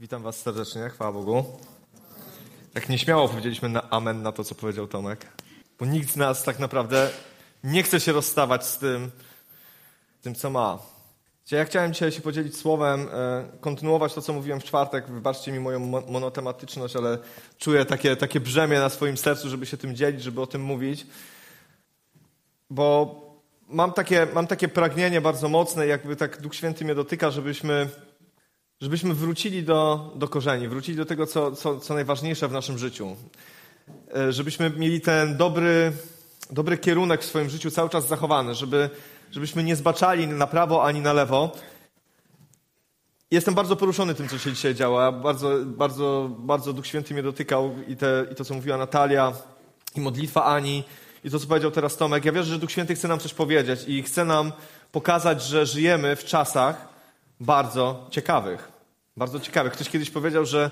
Witam Was serdecznie, chwała Bogu. Tak nieśmiało powiedzieliśmy na amen na to, co powiedział Tomek, bo nikt z nas tak naprawdę nie chce się rozstawać z tym, tym co ma. Ja chciałem dzisiaj się podzielić słowem, e, kontynuować to, co mówiłem w czwartek. Wybaczcie mi moją monotematyczność, ale czuję takie, takie brzemię na swoim sercu, żeby się tym dzielić, żeby o tym mówić. Bo mam takie, mam takie pragnienie bardzo mocne, jakby tak Duch Święty mnie dotyka, żebyśmy żebyśmy wrócili do, do korzeni, wrócili do tego, co, co, co najważniejsze w naszym życiu. E, żebyśmy mieli ten dobry, dobry kierunek w swoim życiu cały czas zachowany, żeby, żebyśmy nie zbaczali na prawo ani na lewo. Jestem bardzo poruszony tym, co się dzisiaj działa. Bardzo, bardzo, bardzo Duch Święty mnie dotykał i, te, i to, co mówiła Natalia, i modlitwa Ani, i to, co powiedział teraz Tomek. Ja wierzę, że Duch Święty chce nam coś powiedzieć i chce nam pokazać, że żyjemy w czasach, bardzo ciekawych. Bardzo ciekawych. Ktoś kiedyś powiedział, że,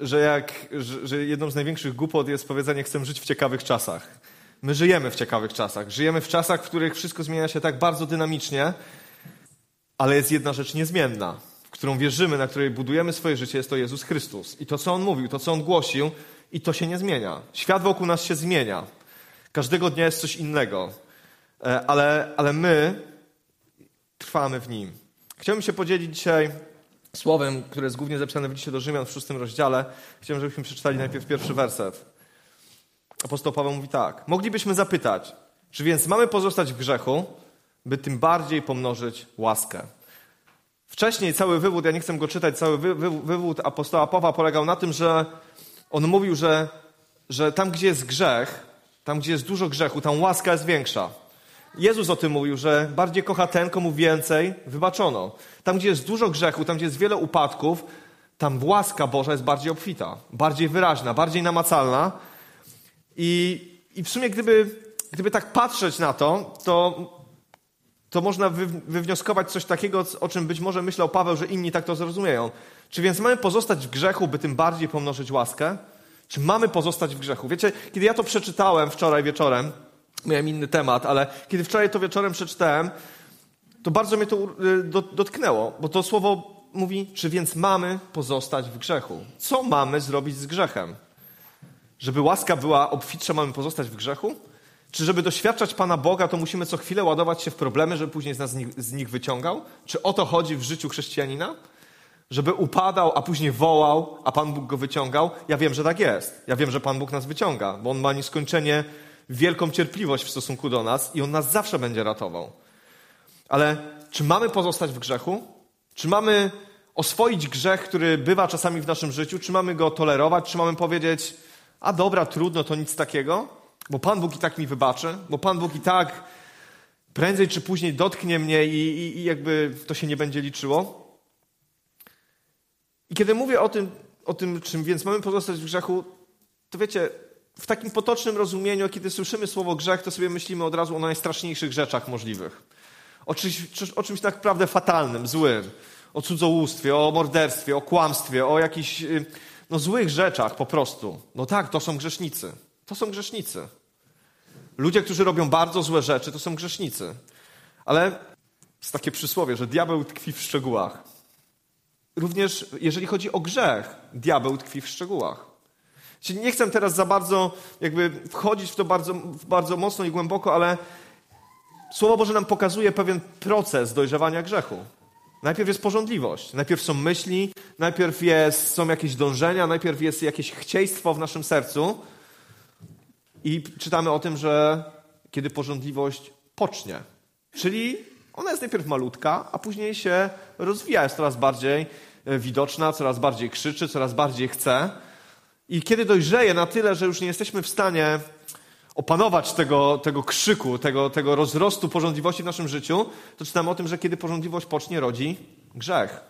że, jak, że, że jedną z największych głupot jest powiedzenie chcę żyć w ciekawych czasach. My żyjemy w ciekawych czasach. Żyjemy w czasach, w których wszystko zmienia się tak bardzo dynamicznie, ale jest jedna rzecz niezmienna, w którą wierzymy, na której budujemy swoje życie, jest to Jezus Chrystus. I to, co On mówił, to, co On głosił, i to się nie zmienia. Świat wokół nas się zmienia. Każdego dnia jest coś innego. E, ale, ale my trwamy w nim. Chciałbym się podzielić dzisiaj słowem, które jest głównie zapisane w liście do Rzymian w szóstym rozdziale. Chciałbym, żebyśmy przeczytali najpierw pierwszy werset. Apostoł Paweł mówi tak. Moglibyśmy zapytać, czy więc mamy pozostać w grzechu, by tym bardziej pomnożyć łaskę? Wcześniej cały wywód, ja nie chcę go czytać, cały wy, wy, wywód apostoła Pawła polegał na tym, że on mówił, że, że tam, gdzie jest grzech, tam, gdzie jest dużo grzechu, tam łaska jest większa. Jezus o tym mówił, że bardziej kocha ten, komu więcej wybaczono. Tam, gdzie jest dużo grzechu, tam, gdzie jest wiele upadków, tam łaska Boża jest bardziej obfita, bardziej wyraźna, bardziej namacalna. I, i w sumie, gdyby, gdyby tak patrzeć na to, to, to można wy, wywnioskować coś takiego, o czym być może myślał Paweł, że inni tak to zrozumieją. Czy więc mamy pozostać w grzechu, by tym bardziej pomnożyć łaskę? Czy mamy pozostać w grzechu? Wiecie, kiedy ja to przeczytałem wczoraj wieczorem, miałem inny temat, ale kiedy wczoraj to wieczorem przeczytałem, to bardzo mnie to y, dotknęło, bo to słowo mówi, czy więc mamy pozostać w grzechu? Co mamy zrobić z grzechem? Żeby łaska była obfitsza, mamy pozostać w grzechu? Czy żeby doświadczać Pana Boga, to musimy co chwilę ładować się w problemy, żeby później z nas z nich, z nich wyciągał? Czy o to chodzi w życiu chrześcijanina? Żeby upadał, a później wołał, a Pan Bóg go wyciągał? Ja wiem, że tak jest. Ja wiem, że Pan Bóg nas wyciąga, bo On ma nieskończenie wielką cierpliwość w stosunku do nas i On nas zawsze będzie ratował. Ale czy mamy pozostać w grzechu? Czy mamy oswoić grzech, który bywa czasami w naszym życiu? Czy mamy go tolerować? Czy mamy powiedzieć, a dobra, trudno, to nic takiego? Bo Pan Bóg i tak mi wybaczy? Bo Pan Bóg i tak prędzej czy później dotknie mnie i, i, i jakby to się nie będzie liczyło? I kiedy mówię o tym, o tym, czym więc mamy pozostać w grzechu, to wiecie, w takim potocznym rozumieniu, kiedy słyszymy słowo grzech, to sobie myślimy od razu o najstraszniejszych rzeczach możliwych. O czymś, o czymś tak naprawdę fatalnym, złym. O cudzołóstwie, o morderstwie, o kłamstwie, o jakichś y, no, złych rzeczach po prostu. No tak, to są grzesznicy. To są grzesznicy. Ludzie, którzy robią bardzo złe rzeczy, to są grzesznicy. Ale jest takie przysłowie, że diabeł tkwi w szczegółach. Również jeżeli chodzi o grzech, diabeł tkwi w szczegółach. Czyli nie chcę teraz za bardzo jakby wchodzić w to bardzo, bardzo mocno i głęboko, ale Słowo Boże nam pokazuje pewien proces dojrzewania grzechu. Najpierw jest porządliwość, najpierw są myśli, najpierw jest, są jakieś dążenia, najpierw jest jakieś chcieństwo w naszym sercu. I czytamy o tym, że kiedy porządliwość pocznie, czyli ona jest najpierw malutka, a później się rozwija, jest coraz bardziej widoczna, coraz bardziej krzyczy, coraz bardziej chce. I kiedy dojrzeje na tyle, że już nie jesteśmy w stanie opanować tego, tego krzyku, tego, tego rozrostu porządliwości w naszym życiu, to czytamy o tym, że kiedy porządliwość pocznie, rodzi grzech.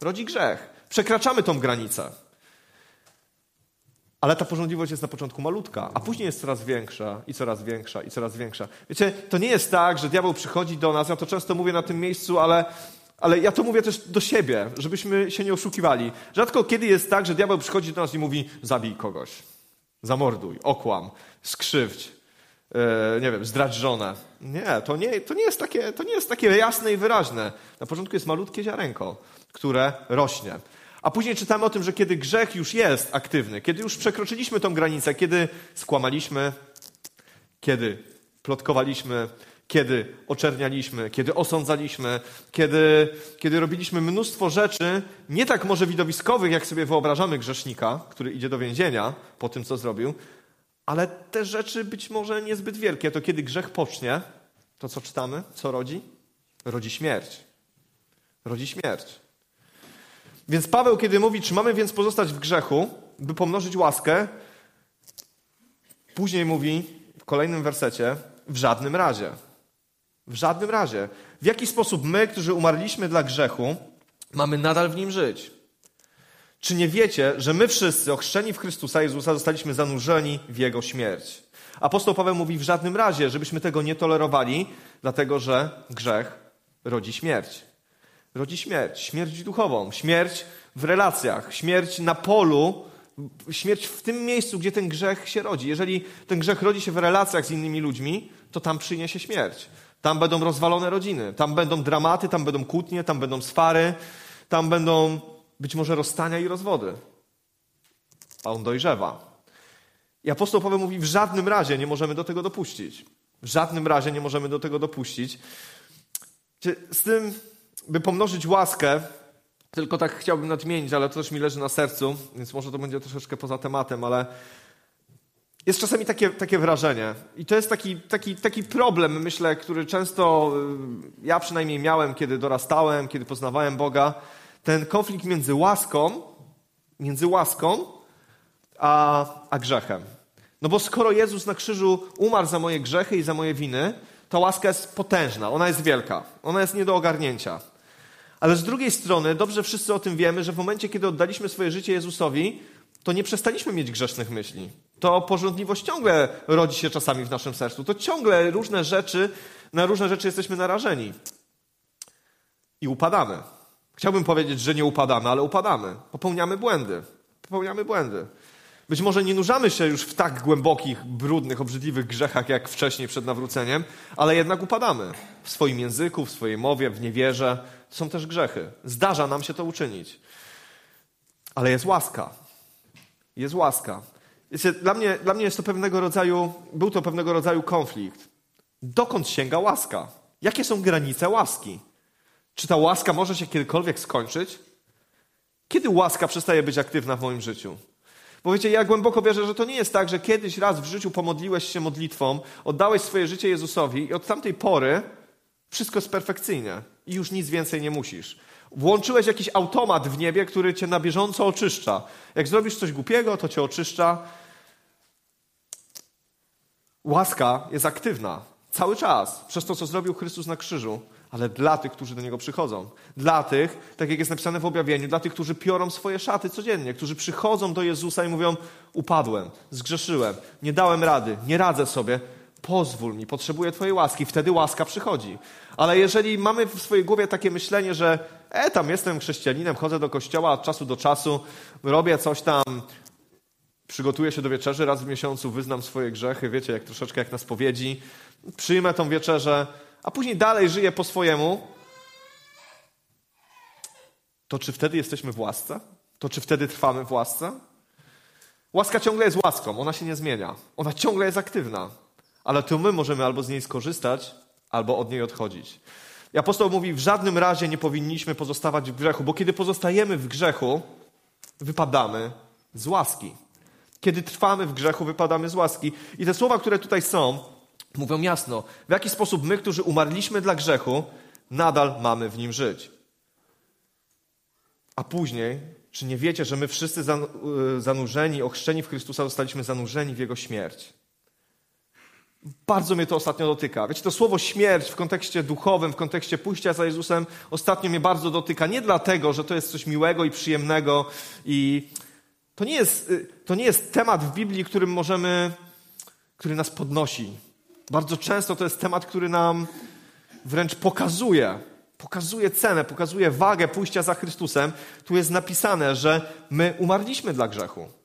Rodzi grzech. Przekraczamy tą granicę. Ale ta porządliwość jest na początku malutka, a później jest coraz większa i coraz większa i coraz większa. Wiecie, to nie jest tak, że diabeł przychodzi do nas, ja to często mówię na tym miejscu, ale ale ja to mówię też do siebie, żebyśmy się nie oszukiwali. Rzadko kiedy jest tak, że diabeł przychodzi do nas i mówi: zabij kogoś, zamorduj, okłam, skrzywdź, e, nie wiem, zdradź żonę. Nie to, nie, to nie jest takie, to nie jest takie jasne i wyraźne. Na początku jest malutkie ziarenko, które rośnie. A później czytamy o tym, że kiedy grzech już jest aktywny, kiedy już przekroczyliśmy tą granicę, kiedy skłamaliśmy, kiedy plotkowaliśmy, kiedy oczernialiśmy, kiedy osądzaliśmy, kiedy, kiedy robiliśmy mnóstwo rzeczy, nie tak może widowiskowych, jak sobie wyobrażamy grzesznika, który idzie do więzienia po tym, co zrobił, ale te rzeczy być może niezbyt wielkie. To kiedy grzech pocznie, to co czytamy, co rodzi? Rodzi śmierć. Rodzi śmierć. Więc Paweł, kiedy mówi, czy mamy więc pozostać w grzechu, by pomnożyć łaskę, później mówi w kolejnym wersecie, w żadnym razie. W żadnym razie. W jaki sposób my, którzy umarliśmy dla grzechu, mamy nadal w nim żyć? Czy nie wiecie, że my wszyscy, ochrzczeni w Chrystusa Jezusa, zostaliśmy zanurzeni w Jego śmierć? Apostoł Paweł mówi w żadnym razie, żebyśmy tego nie tolerowali, dlatego że grzech rodzi śmierć. Rodzi śmierć, śmierć duchową, śmierć w relacjach, śmierć na polu, śmierć w tym miejscu, gdzie ten grzech się rodzi. Jeżeli ten grzech rodzi się w relacjach z innymi ludźmi, to tam przyniesie śmierć. Tam będą rozwalone rodziny, tam będą dramaty, tam będą kłótnie, tam będą swary, tam będą być może rozstania i rozwody. A on dojrzewa. I apostoł Paweł mówi, w żadnym razie nie możemy do tego dopuścić. W żadnym razie nie możemy do tego dopuścić. Z tym, by pomnożyć łaskę, tylko tak chciałbym nadmienić, ale to też mi leży na sercu, więc może to będzie troszeczkę poza tematem, ale jest czasami takie, takie wrażenie. I to jest taki, taki, taki problem, myślę, który często y, ja przynajmniej miałem, kiedy dorastałem, kiedy poznawałem Boga. Ten konflikt między łaską, między łaską a, a grzechem. No bo skoro Jezus na krzyżu umarł za moje grzechy i za moje winy, ta łaska jest potężna, ona jest wielka, ona jest nie do ogarnięcia. Ale z drugiej strony, dobrze wszyscy o tym wiemy, że w momencie, kiedy oddaliśmy swoje życie Jezusowi, to nie przestaliśmy mieć grzesznych myśli. To porządliwość ciągle rodzi się czasami w naszym sercu. To ciągle różne rzeczy, na różne rzeczy jesteśmy narażeni. I upadamy. Chciałbym powiedzieć, że nie upadamy, ale upadamy. Popełniamy błędy. Popełniamy błędy. Być może nie nurzamy się już w tak głębokich, brudnych, obrzydliwych grzechach jak wcześniej przed nawróceniem, ale jednak upadamy w swoim języku, w swojej mowie, w niewierze. To są też grzechy. Zdarza nam się to uczynić. Ale jest łaska. Jest łaska. Wiecie, dla, mnie, dla mnie jest to pewnego rodzaju, był to pewnego rodzaju konflikt. Dokąd sięga łaska? Jakie są granice łaski? Czy ta łaska może się kiedykolwiek skończyć? Kiedy łaska przestaje być aktywna w moim życiu? Bo wiecie, ja głęboko wierzę, że to nie jest tak, że kiedyś raz w życiu pomodliłeś się modlitwą, oddałeś swoje życie Jezusowi i od tamtej pory wszystko jest perfekcyjnie i już nic więcej nie musisz. Włączyłeś jakiś automat w niebie, który cię na bieżąco oczyszcza. Jak zrobisz coś głupiego, to cię oczyszcza. Łaska jest aktywna cały czas przez to, co zrobił Chrystus na krzyżu ale dla tych, którzy do Niego przychodzą. Dla tych, tak jak jest napisane w objawieniu, dla tych, którzy piorą swoje szaty codziennie, którzy przychodzą do Jezusa i mówią: Upadłem, zgrzeszyłem, nie dałem rady, nie radzę sobie, pozwól mi, potrzebuję Twojej łaski. Wtedy łaska przychodzi. Ale jeżeli mamy w swojej głowie takie myślenie, że e, tam jestem chrześcijaninem, chodzę do kościoła od czasu do czasu, robię coś tam, przygotuję się do wieczerzy raz w miesiącu, wyznam swoje grzechy, wiecie, jak troszeczkę jak na spowiedzi, przyjmę tą wieczerzę, a później dalej żyje po swojemu, to czy wtedy jesteśmy w łasce? To czy wtedy trwamy w łasce? Łaska ciągle jest łaską, ona się nie zmienia. Ona ciągle jest aktywna. Ale to my możemy albo z niej skorzystać, albo od niej odchodzić. I apostoł mówi, w żadnym razie nie powinniśmy pozostawać w grzechu, bo kiedy pozostajemy w grzechu, wypadamy z łaski. Kiedy trwamy w grzechu, wypadamy z łaski. I te słowa, które tutaj są, Mówią jasno, w jaki sposób my, którzy umarliśmy dla grzechu, nadal mamy w nim żyć. A później, czy nie wiecie, że my wszyscy y, zanurzeni, ochrzczeni w Chrystusa, zostaliśmy zanurzeni w Jego śmierć? Bardzo mnie to ostatnio dotyka. Wiecie, to słowo śmierć w kontekście duchowym, w kontekście pójścia za Jezusem, ostatnio mnie bardzo dotyka. Nie dlatego, że to jest coś miłego i przyjemnego i to nie jest, y, to nie jest temat w Biblii, którym możemy, który nas podnosi, bardzo często to jest temat, który nam wręcz pokazuje, pokazuje cenę, pokazuje wagę pójścia za Chrystusem. Tu jest napisane, że my umarliśmy dla grzechu.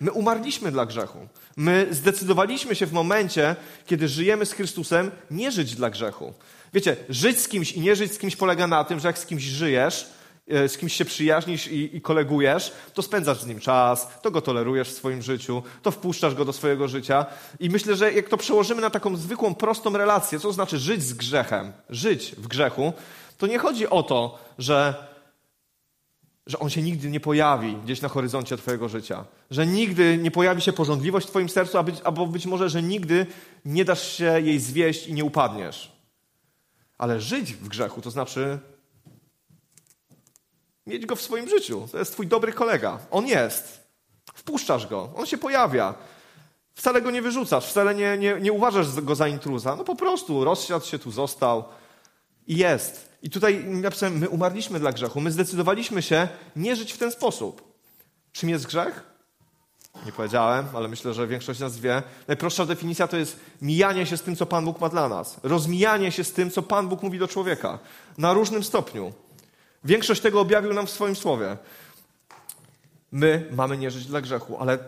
My umarliśmy dla grzechu. My zdecydowaliśmy się w momencie, kiedy żyjemy z Chrystusem, nie żyć dla grzechu. Wiecie, żyć z kimś i nie żyć z kimś polega na tym, że jak z kimś żyjesz, e, z kimś się przyjaźnisz i, i, kolegujesz, to spędzasz z nim czas, to go tolerujesz w swoim życiu, to wpuszczasz go do swojego życia. I myślę, że jak to przełożymy na taką zwykłą, prostą relację, co to znaczy żyć z grzechem, żyć w grzechu, to nie chodzi o to, że że on się nigdy nie pojawi gdzieś na horyzoncie Twojego życia, że nigdy nie pojawi się porządliwość w Twoim sercu, albo być może, że nigdy nie dasz się jej zwieść i nie upadniesz. Ale żyć w grzechu to znaczy mieć go w swoim życiu. To jest Twój dobry kolega. On jest. Wpuszczasz go, on się pojawia. Wcale go nie wyrzucasz, wcale nie, nie, nie uważasz go za intruza. No po prostu rozsiadł się, tu został i jest. I tutaj napisałem, my umarliśmy dla grzechu. My zdecydowaliśmy się nie żyć w ten sposób. Czym jest grzech? Nie powiedziałem, ale myślę, że większość z nas wie. Najprostsza definicja to jest mijanie się z tym, co Pan Bóg ma dla nas. Rozmijanie się z tym, co Pan Bóg mówi do człowieka. Na różnym stopniu. Większość tego objawił nam w swoim słowie. My mamy nie żyć dla grzechu, ale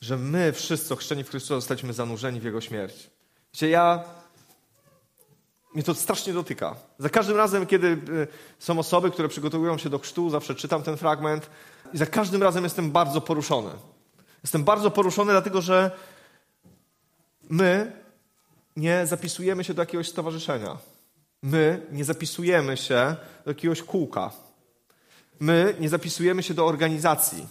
że my wszyscy ochrzczeni w Chrystusa zostaliśmy zanurzeni w Jego śmierć. Wiecie, ja mnie to strasznie dotyka. Za każdym razem, kiedy y, są osoby, które przygotowują się do chrztu, zawsze czytam ten fragment i za każdym razem jestem bardzo poruszony. Jestem bardzo poruszony, dlatego że my nie zapisujemy się do jakiegoś stowarzyszenia. My nie zapisujemy się do jakiegoś kółka. My nie zapisujemy się do organizacji.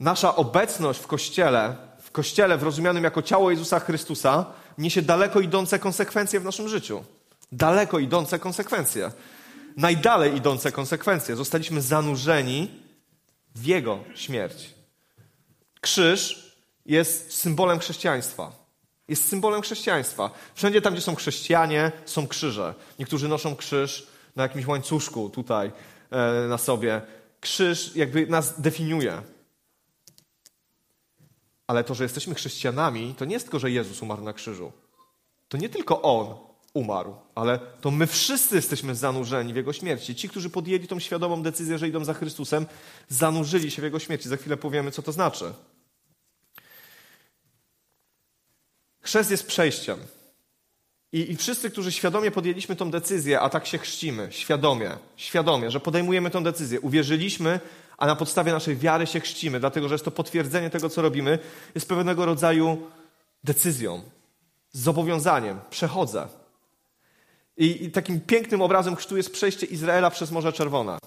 Nasza obecność w Kościele, w Kościele w rozumianym jako ciało Jezusa Chrystusa, niesie daleko idące konsekwencje w naszym życiu. Daleko idące konsekwencje. Najdalej idące konsekwencje. Zostaliśmy zanurzeni w Jego śmierć. Krzyż jest symbolem chrześcijaństwa. Jest symbolem chrześcijaństwa. Wszędzie tam, gdzie są chrześcijanie, są krzyże. Niektórzy noszą krzyż na jakimś łańcuszku tutaj e, na sobie. Krzyż jakby nas definiuje. Ale to, że jesteśmy chrześcijanami, to nie jest tylko, że Jezus umarł na krzyżu. To nie tylko On umarł, ale to my wszyscy jesteśmy zanurzeni w Jego śmierci. Ci, którzy podjęli tą świadomą decyzję, że idą za Chrystusem, zanurzyli się w Jego śmierci. Za chwilę powiemy, co to znaczy. Chrzest jest przejściem. I, I, wszyscy, którzy świadomie podjęliśmy tą decyzję, a tak się chrzcimy, świadomie, świadomie, że podejmujemy tą decyzję, uwierzyliśmy, a na podstawie naszej wiary się chrzcimy, dlatego że jest to potwierdzenie tego, co robimy, jest pewnego rodzaju decyzją, zobowiązaniem. Przechodzę. I, I takim pięknym obrazem chrztu jest przejście Izraela przez Morze Czerwone.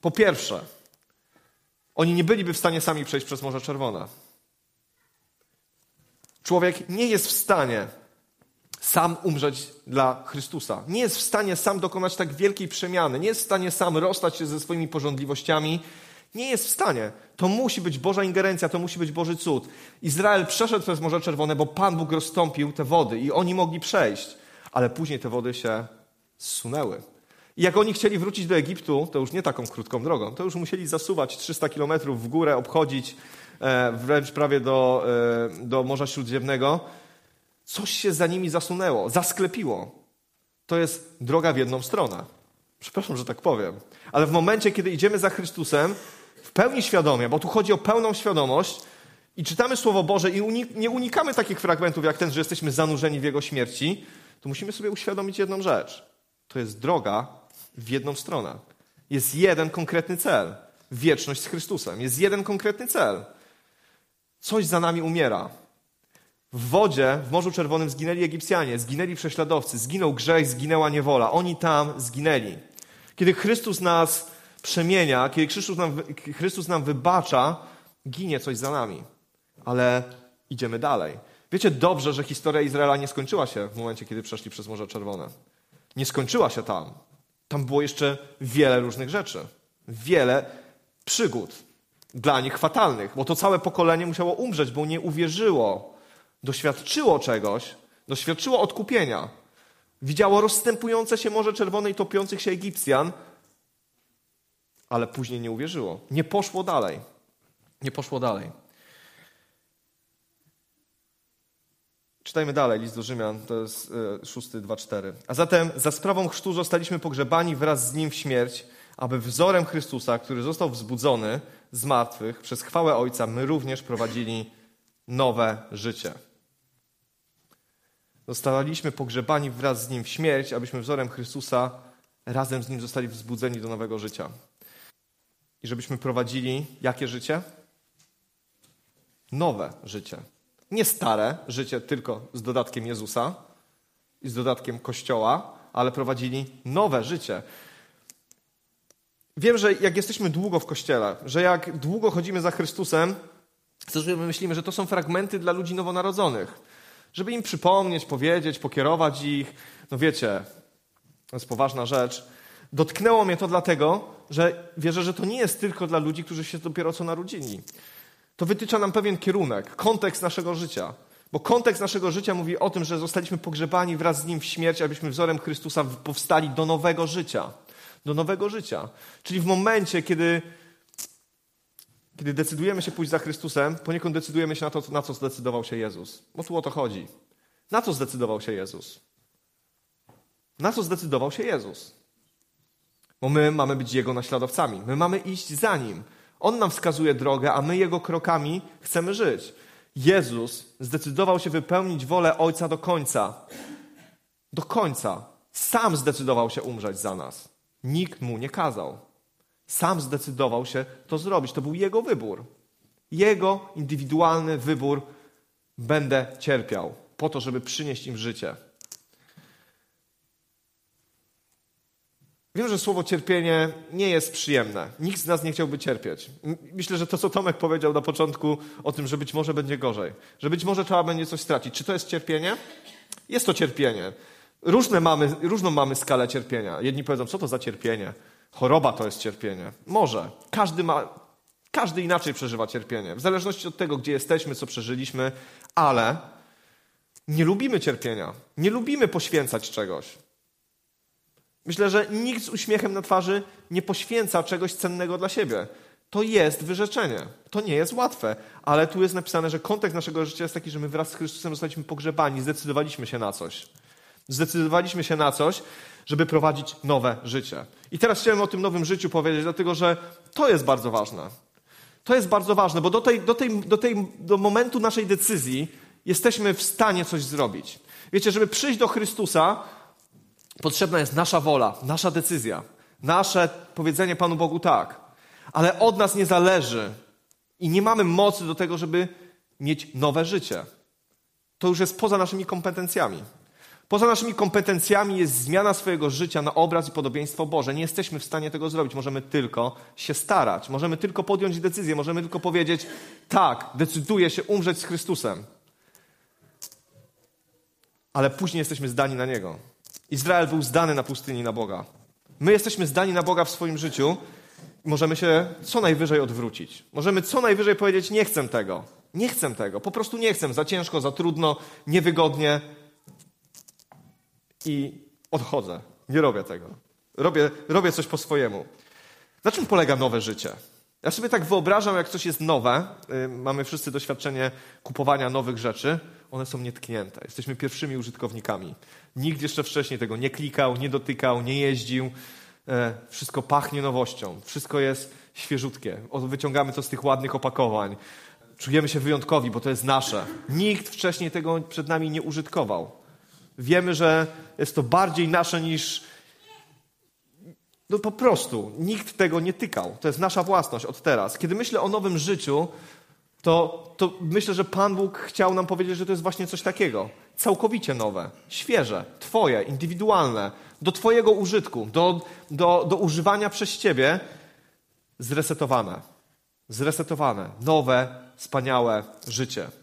Po pierwsze, oni nie byliby w stanie sami przejść przez Morze Czerwone. Człowiek nie jest w stanie sam umrzeć dla Chrystusa. Nie jest w stanie sam dokonać tak wielkiej przemiany. Nie jest w stanie sam rozstać się ze swoimi porządliwościami. Nie jest w stanie. To musi być Boża ingerencja, to musi być Boży cud. Izrael przeszedł przez Morze Czerwone, bo Pan Bóg rozstąpił te wody i oni mogli przejść. Ale później te wody się zsunęły. I jak oni chcieli wrócić do Egiptu, to już nie taką krótką drogą, to już musieli zasuwać 300 kilometrów w górę, obchodzić e, wręcz prawie do, e, do Morza Śródziemnego Coś się za nimi zasunęło, zasklepiło. To jest droga w jedną stronę. Przepraszam, że tak powiem. Ale w momencie, kiedy idziemy za Chrystusem, w pełni świadomie, bo tu chodzi o pełną świadomość, i czytamy Słowo Boże i unik nie unikamy takich fragmentów jak ten, że jesteśmy zanurzeni w Jego śmierci, to musimy sobie uświadomić jedną rzecz. To jest droga w jedną stronę. Jest jeden konkretny cel. Wieczność z Chrystusem. Jest jeden konkretny cel. Coś za nami umiera. W wodzie, w Morzu Czerwonym zginęli Egipcjanie, zginęli prześladowcy, zginął grzech, zginęła niewola. Oni tam zginęli. Kiedy Chrystus nas przemienia, kiedy Chrystus nam, Chrystus nam wybacza, ginie coś za nami. Ale idziemy dalej. Wiecie dobrze, że historia Izraela nie skończyła się w momencie, kiedy przeszli przez Morze Czerwone. Nie skończyła się tam. Tam było jeszcze wiele różnych rzeczy. Wiele przygód dla nich fatalnych, bo to całe pokolenie musiało umrzeć, bo nie uwierzyło doświadczyło czegoś, doświadczyło odkupienia, widziało rozstępujące się Morze Czerwone i topiących się Egipcjan, ale później nie uwierzyło. Nie poszło dalej. Nie poszło dalej. Czytajmy dalej, list do Rzymian, to jest 6, 2, 4. A zatem za sprawą chrztu zostaliśmy pogrzebani wraz z Nim w śmierć, aby wzorem Chrystusa, który został wzbudzony, z martwych, przez chwałę Ojca, my również prowadzili nowe życie. Zostaliśmy pogrzebani wraz z Nim w śmierć, abyśmy wzorem Chrystusa razem z Nim zostali wzbudzeni do nowego życia. I żebyśmy prowadzili jakie życie? Nowe życie. Nie stare życie tylko z dodatkiem Jezusa i z dodatkiem Kościoła, ale prowadzili nowe życie. Wiem, że jak jesteśmy długo w Kościele, że jak długo chodzimy za Chrystusem, to myślimy, że to są fragmenty dla ludzi nowonarodzonych. Żeby im przypomnieć, powiedzieć, pokierować ich. No wiecie, to jest poważna rzecz. Dotknęło mnie to dlatego, że wierzę, że to nie jest tylko dla ludzi, którzy się dopiero co narodzili. To wytycza nam pewien kierunek, kontekst naszego życia. Bo kontekst naszego życia mówi o tym, że zostaliśmy pogrzebani wraz z Nim w śmierć, abyśmy wzorem Chrystusa powstali do nowego życia. Do nowego życia. Czyli w momencie, kiedy, kiedy decydujemy się pójść za Chrystusem, poniekąd decydujemy się na to, na co zdecydował się Jezus. Bo tu o to chodzi. Na co zdecydował się Jezus? Na co zdecydował się Jezus? Bo my mamy być Jego naśladowcami. My mamy iść za Nim. On nam wskazuje drogę, a my Jego krokami chcemy żyć. Jezus zdecydował się wypełnić wolę Ojca do końca. Do końca. Sam zdecydował się umrzeć za nas. Nikt mu nie kazał. Sam zdecydował się to zrobić. To był jego wybór. Jego indywidualny wybór. Będę cierpiał po to, żeby przynieść im życie. Wiem, że słowo cierpienie nie jest przyjemne. Nikt z nas nie chciałby cierpieć. Myślę, że to, co Tomek powiedział na początku o tym, że być może będzie gorzej, że być może trzeba będzie coś stracić. Czy to jest cierpienie? Jest to cierpienie. Różne mamy, różną mamy skalę cierpienia. Jedni powiedzą, co to za cierpienie? Choroba to jest cierpienie. Może. Każdy ma, każdy inaczej przeżywa cierpienie. W zależności od tego, gdzie jesteśmy, co przeżyliśmy, ale nie lubimy cierpienia. Nie lubimy poświęcać czegoś. Myślę, że nikt z uśmiechem na twarzy nie poświęca czegoś cennego dla siebie. To jest wyrzeczenie. To nie jest łatwe, ale tu jest napisane, że kontekst naszego życia jest taki, że my wraz z Chrystusem zostaliśmy pogrzebani, zdecydowaliśmy się na coś. Zdecydowaliśmy się na coś, żeby prowadzić nowe życie. I teraz chciałem o tym nowym życiu powiedzieć, dlatego że to jest bardzo ważne. To jest bardzo ważne, bo do, tej, do, tej, do, tej, do momentu naszej decyzji jesteśmy w stanie coś zrobić. Wiecie, żeby przyjść do Chrystusa, Potrzebna jest nasza wola, nasza decyzja, nasze powiedzenie Panu Bogu tak. Ale od nas nie zależy i nie mamy mocy do tego, żeby mieć nowe życie. To już jest poza naszymi kompetencjami. Poza naszymi kompetencjami jest zmiana swojego życia na obraz i podobieństwo Boże. Nie jesteśmy w stanie tego zrobić. Możemy tylko się starać. Możemy tylko podjąć decyzję. Możemy tylko powiedzieć: tak, decyduję się umrzeć z Chrystusem. Ale później jesteśmy zdani na Niego. Izrael był zdany na pustyni na Boga. My jesteśmy zdani na Boga w swoim życiu możemy się co najwyżej odwrócić. Możemy co najwyżej powiedzieć: Nie chcę tego. Nie chcę tego. Po prostu nie chcę. Za ciężko, za trudno, niewygodnie. I odchodzę. Nie robię tego. Robię, robię coś po swojemu. Na czym polega nowe życie? Ja sobie tak wyobrażam, jak coś jest nowe. Y, mamy wszyscy doświadczenie kupowania nowych rzeczy. One są nietknięte. Jesteśmy pierwszymi użytkownikami. Nikt jeszcze wcześniej tego nie klikał, nie dotykał, nie jeździł. E, wszystko pachnie nowością. Wszystko jest świeżutkie. Wyciągamy to z tych ładnych opakowań. Czujemy się wyjątkowi, bo to jest nasze. Nikt wcześniej tego przed nami nie użytkował. Wiemy, że jest to bardziej nasze niż. No po prostu nikt tego nie tykał. To jest nasza własność od teraz. Kiedy myślę o nowym życiu, to, to myślę, że Pan Bóg chciał nam powiedzieć, że to jest właśnie coś takiego. Całkowicie nowe, świeże, Twoje, indywidualne, do Twojego użytku, do, do, do używania przez Ciebie, zresetowane. Zresetowane, nowe, wspaniałe życie.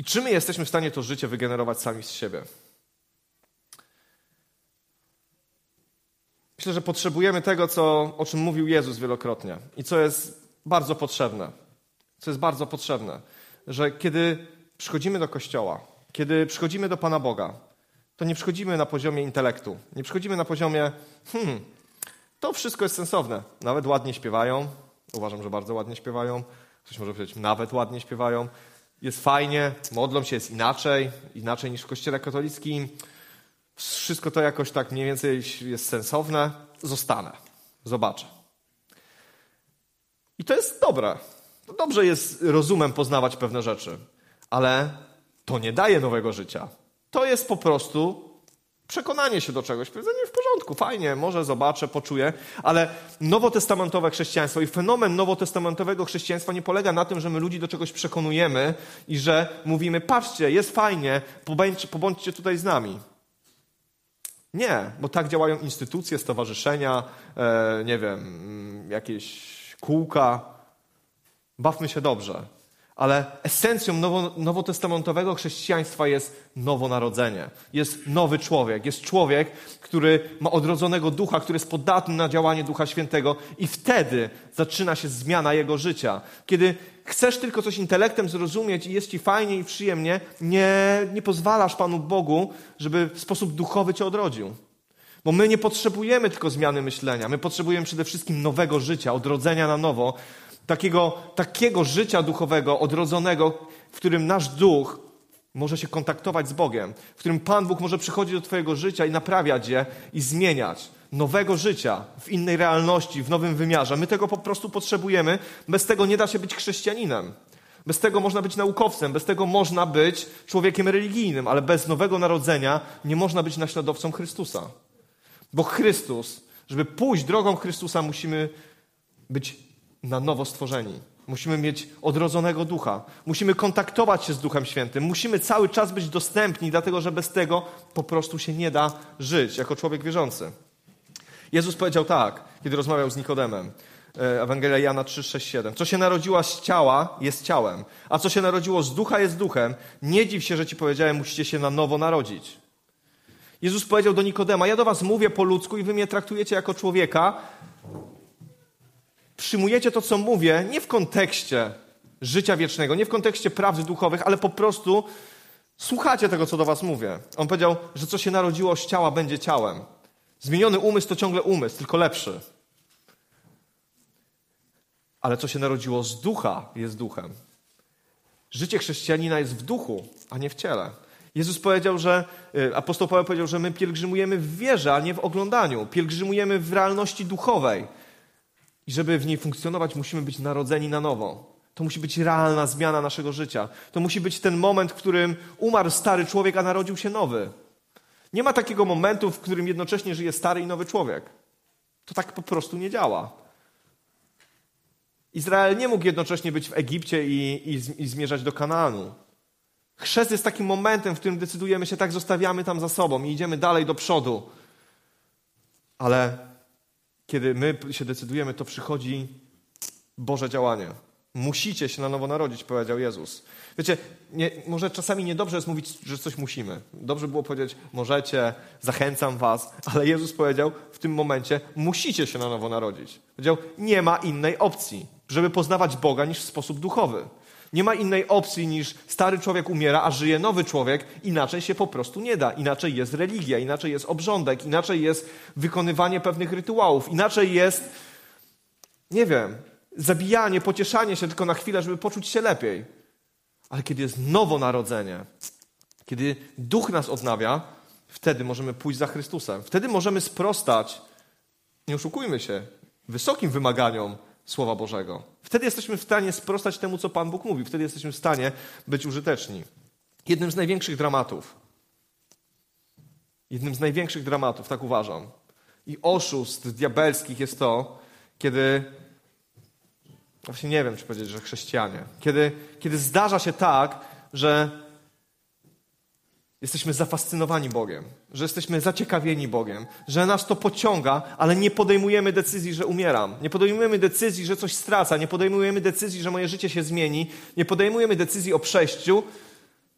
I czy my jesteśmy w stanie to życie wygenerować sami z siebie? Myślę, że potrzebujemy tego, co, o czym mówił Jezus wielokrotnie i co jest bardzo potrzebne. Co jest bardzo potrzebne, że kiedy przychodzimy do kościoła, kiedy przychodzimy do Pana Boga, to nie przychodzimy na poziomie intelektu, nie przychodzimy na poziomie, hmm, to wszystko jest sensowne. Nawet ładnie śpiewają, uważam, że bardzo ładnie śpiewają, ktoś może powiedzieć, nawet ładnie śpiewają. Jest fajnie, modlą się, jest inaczej, inaczej niż w kościele katolickim. Wszystko to jakoś tak mniej więcej jest sensowne. Zostanę, zobaczę. I to jest dobre. Dobrze jest rozumem poznawać pewne rzeczy, ale to nie daje nowego życia. To jest po prostu przekonanie się do czegoś. Powiedzenie w porządku, fajnie, może zobaczę, poczuję, ale nowotestamentowe chrześcijaństwo i fenomen nowotestamentowego chrześcijaństwa nie polega na tym, że my ludzi do czegoś przekonujemy i że mówimy, patrzcie, jest fajnie, pobądźcie, pobądźcie tutaj z nami. Nie, bo tak działają instytucje, stowarzyszenia, e, nie wiem, mm, jakieś kółka. Bawmy się dobrze. Ale esencją nowo, nowotestamentowego chrześcijaństwa jest nowonarodzenie. Jest nowy człowiek. Jest człowiek, który ma odrodzonego ducha, który jest podatny na działanie Ducha Świętego i wtedy zaczyna się zmiana jego życia. Kiedy chcesz tylko coś intelektem zrozumieć i jest ci fajnie i przyjemnie, nie, nie pozwalasz Panu Bogu, żeby w sposób duchowy cię odrodził. Bo my nie potrzebujemy tylko zmiany myślenia. My potrzebujemy przede wszystkim nowego życia, odrodzenia na nowo, takiego, takiego życia duchowego, odrodzonego, w którym nasz duch może się kontaktować z Bogiem, w którym Pan Bóg może przychodzić do Twojego życia i naprawiać je i zmieniać. Nowego życia w innej realności, w nowym wymiarze. My tego po prostu potrzebujemy. Bez tego nie da się być chrześcijaninem. Bez tego można być naukowcem, bez tego można być człowiekiem religijnym, ale bez nowego narodzenia nie można być naśladowcą Chrystusa. Bo Chrystus, żeby pójść drogą Chrystusa, musimy być na nowo stworzeni. Musimy mieć odrodzonego ducha. Musimy kontaktować się z Duchem Świętym. Musimy cały czas być dostępni, dlatego że bez tego po prostu się nie da żyć jako człowiek wierzący. Jezus powiedział tak, kiedy rozmawiał z Nikodemem. E, Ewangelia Jana 3, 6, 7. Co się narodziło z ciała, jest ciałem, a co się narodziło z ducha, jest duchem. Nie dziw się, że ci powiedziałem, musicie się na nowo narodzić. Jezus powiedział do Nikodema: Ja do was mówię po ludzku i wy mnie traktujecie jako człowieka, przyjmujecie to, co mówię, nie w kontekście życia wiecznego, nie w kontekście prawd duchowych, ale po prostu słuchacie tego, co do was mówię. On powiedział, że co się narodziło z ciała, będzie ciałem. Zmieniony umysł to ciągle umysł, tylko lepszy. Ale co się narodziło z ducha, jest duchem. Życie chrześcijanina jest w duchu, a nie w ciele. Jezus powiedział, że, y, apostoł Paweł powiedział, że my pielgrzymujemy w wierze, a nie w oglądaniu. Pielgrzymujemy w realności duchowej. I żeby w niej funkcjonować, musimy być narodzeni na nowo. To musi być realna zmiana naszego życia. To musi być ten moment, w którym umarł stary człowiek, a narodził się nowy. Nie ma takiego momentu, w którym jednocześnie żyje stary i nowy człowiek. To tak po prostu nie działa. Izrael nie mógł jednocześnie być w Egipcie i, i, i zmierzać do Kanaanu. Chrzest jest takim momentem, w którym decydujemy się, tak zostawiamy tam za sobą i idziemy dalej do przodu. Ale kiedy my się decydujemy, to przychodzi Boże działanie. Musicie się na nowo narodzić, powiedział Jezus. Wiecie, nie, może czasami niedobrze jest mówić, że coś musimy. Dobrze było powiedzieć, możecie, zachęcam was, ale Jezus powiedział w tym momencie, musicie się na nowo narodzić. Powiedział, nie ma innej opcji, żeby poznawać Boga niż w sposób duchowy. Nie ma innej opcji niż stary człowiek umiera, a żyje nowy człowiek. Inaczej się po prostu nie da. Inaczej jest religia, inaczej jest obrządek, inaczej jest wykonywanie pewnych rytuałów, inaczej jest, nie wiem, zabijanie, pocieszanie się tylko na chwilę, żeby poczuć się lepiej. Ale kiedy jest nowonarodzenie, kiedy duch nas odnawia, wtedy możemy pójść za Chrystusem. Wtedy możemy sprostać, nie oszukujmy się, wysokim wymaganiom Słowa Bożego. Wtedy jesteśmy w stanie sprostać temu, co Pan Bóg mówi. Wtedy jesteśmy w stanie być użyteczni. Jednym z największych dramatów, jednym z największych dramatów, tak uważam, i oszustw diabelskich jest to, kiedy, właśnie nie wiem, czy powiedzieć, że chrześcijanie, kiedy, kiedy zdarza się tak, że Jesteśmy zafascynowani Bogiem, że jesteśmy zaciekawieni Bogiem, że nas to pociąga, ale nie podejmujemy decyzji, że umieram. Nie podejmujemy decyzji, że coś straca. Nie podejmujemy decyzji, że moje życie się zmieni. Nie podejmujemy decyzji o przejściu,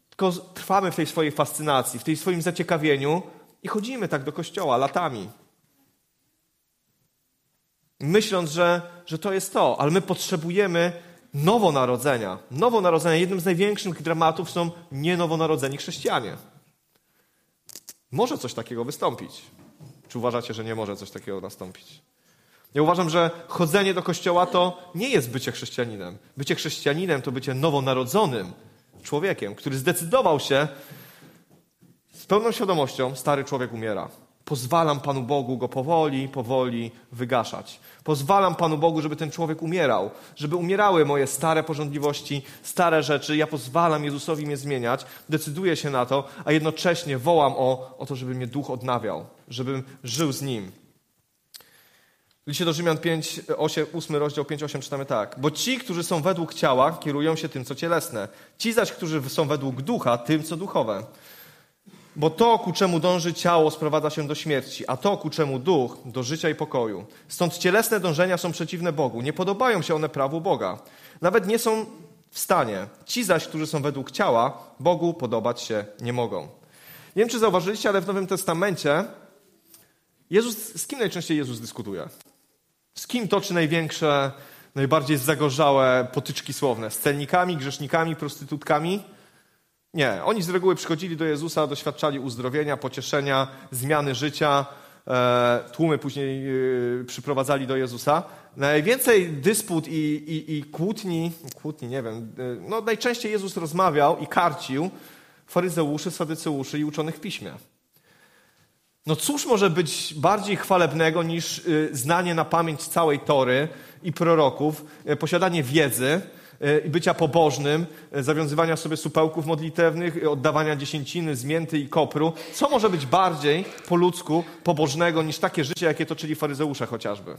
tylko trwamy w tej swojej fascynacji, w tej swoim zaciekawieniu i chodzimy tak do kościoła latami. Myśląc, że, że to jest to, ale my potrzebujemy nowonarodzenia. Nowonarodzenia, jednym z największych dramatów są nienowonarodzeni chrześcijanie. Może coś takiego wystąpić. Czy uważacie, że nie może coś takiego nastąpić? Ja uważam, że chodzenie do kościoła to nie jest bycie chrześcijaninem. Bycie chrześcijaninem to bycie nowonarodzonym człowiekiem, który zdecydował się z pełną świadomością, stary człowiek umiera. Pozwalam Panu Bogu go powoli, powoli wygaszać. Pozwalam Panu Bogu, żeby ten człowiek umierał, żeby umierały moje stare porządliwości, stare rzeczy. Ja pozwalam Jezusowi mnie zmieniać, decyduję się na to, a jednocześnie wołam o, o to, żeby mnie duch odnawiał, żebym żył z nim. W liście do Rzymian 5, 8, 8 rozdział 5, 8 czytamy tak. Bo ci, którzy są według ciała, kierują się tym, co cielesne. Ci zaś, którzy są według ducha, tym, co duchowe. Bo to, ku czemu dąży ciało, sprowadza się do śmierci, a to, ku czemu duch, do życia i pokoju. Stąd cielesne dążenia są przeciwne Bogu. Nie podobają się one prawu Boga. Nawet nie są w stanie. Ci zaś, którzy są według ciała, Bogu podobać się nie mogą. Nie wiem, czy zauważyliście, ale w Nowym Testamencie Jezus, z kim najczęściej Jezus dyskutuje? Z kim toczy największe, najbardziej zagorzałe potyczki słowne? Z celnikami, grzesznikami, prostytutkami? Nie, oni z reguły przychodzili do Jezusa, doświadczali uzdrowienia, pocieszenia, zmiany życia. E, tłumy później e, przyprowadzali do Jezusa. Najwięcej dysput i, i, i kłótni, kłótni, nie wiem, e, no najczęściej Jezus rozmawiał i karcił faryzeuszy, sadyceuszy i uczonych w piśmie. No cóż może być bardziej chwalebnego niż znanie na pamięć całej Tory i proroków, posiadanie wiedzy, i bycia pobożnym, e, zawiązywania sobie supełków modlitewnych, oddawania dziesięciny, zmięty i kopru. Co może być bardziej po ludzku pobożnego niż takie życie, jakie toczyli faryzeusze chociażby?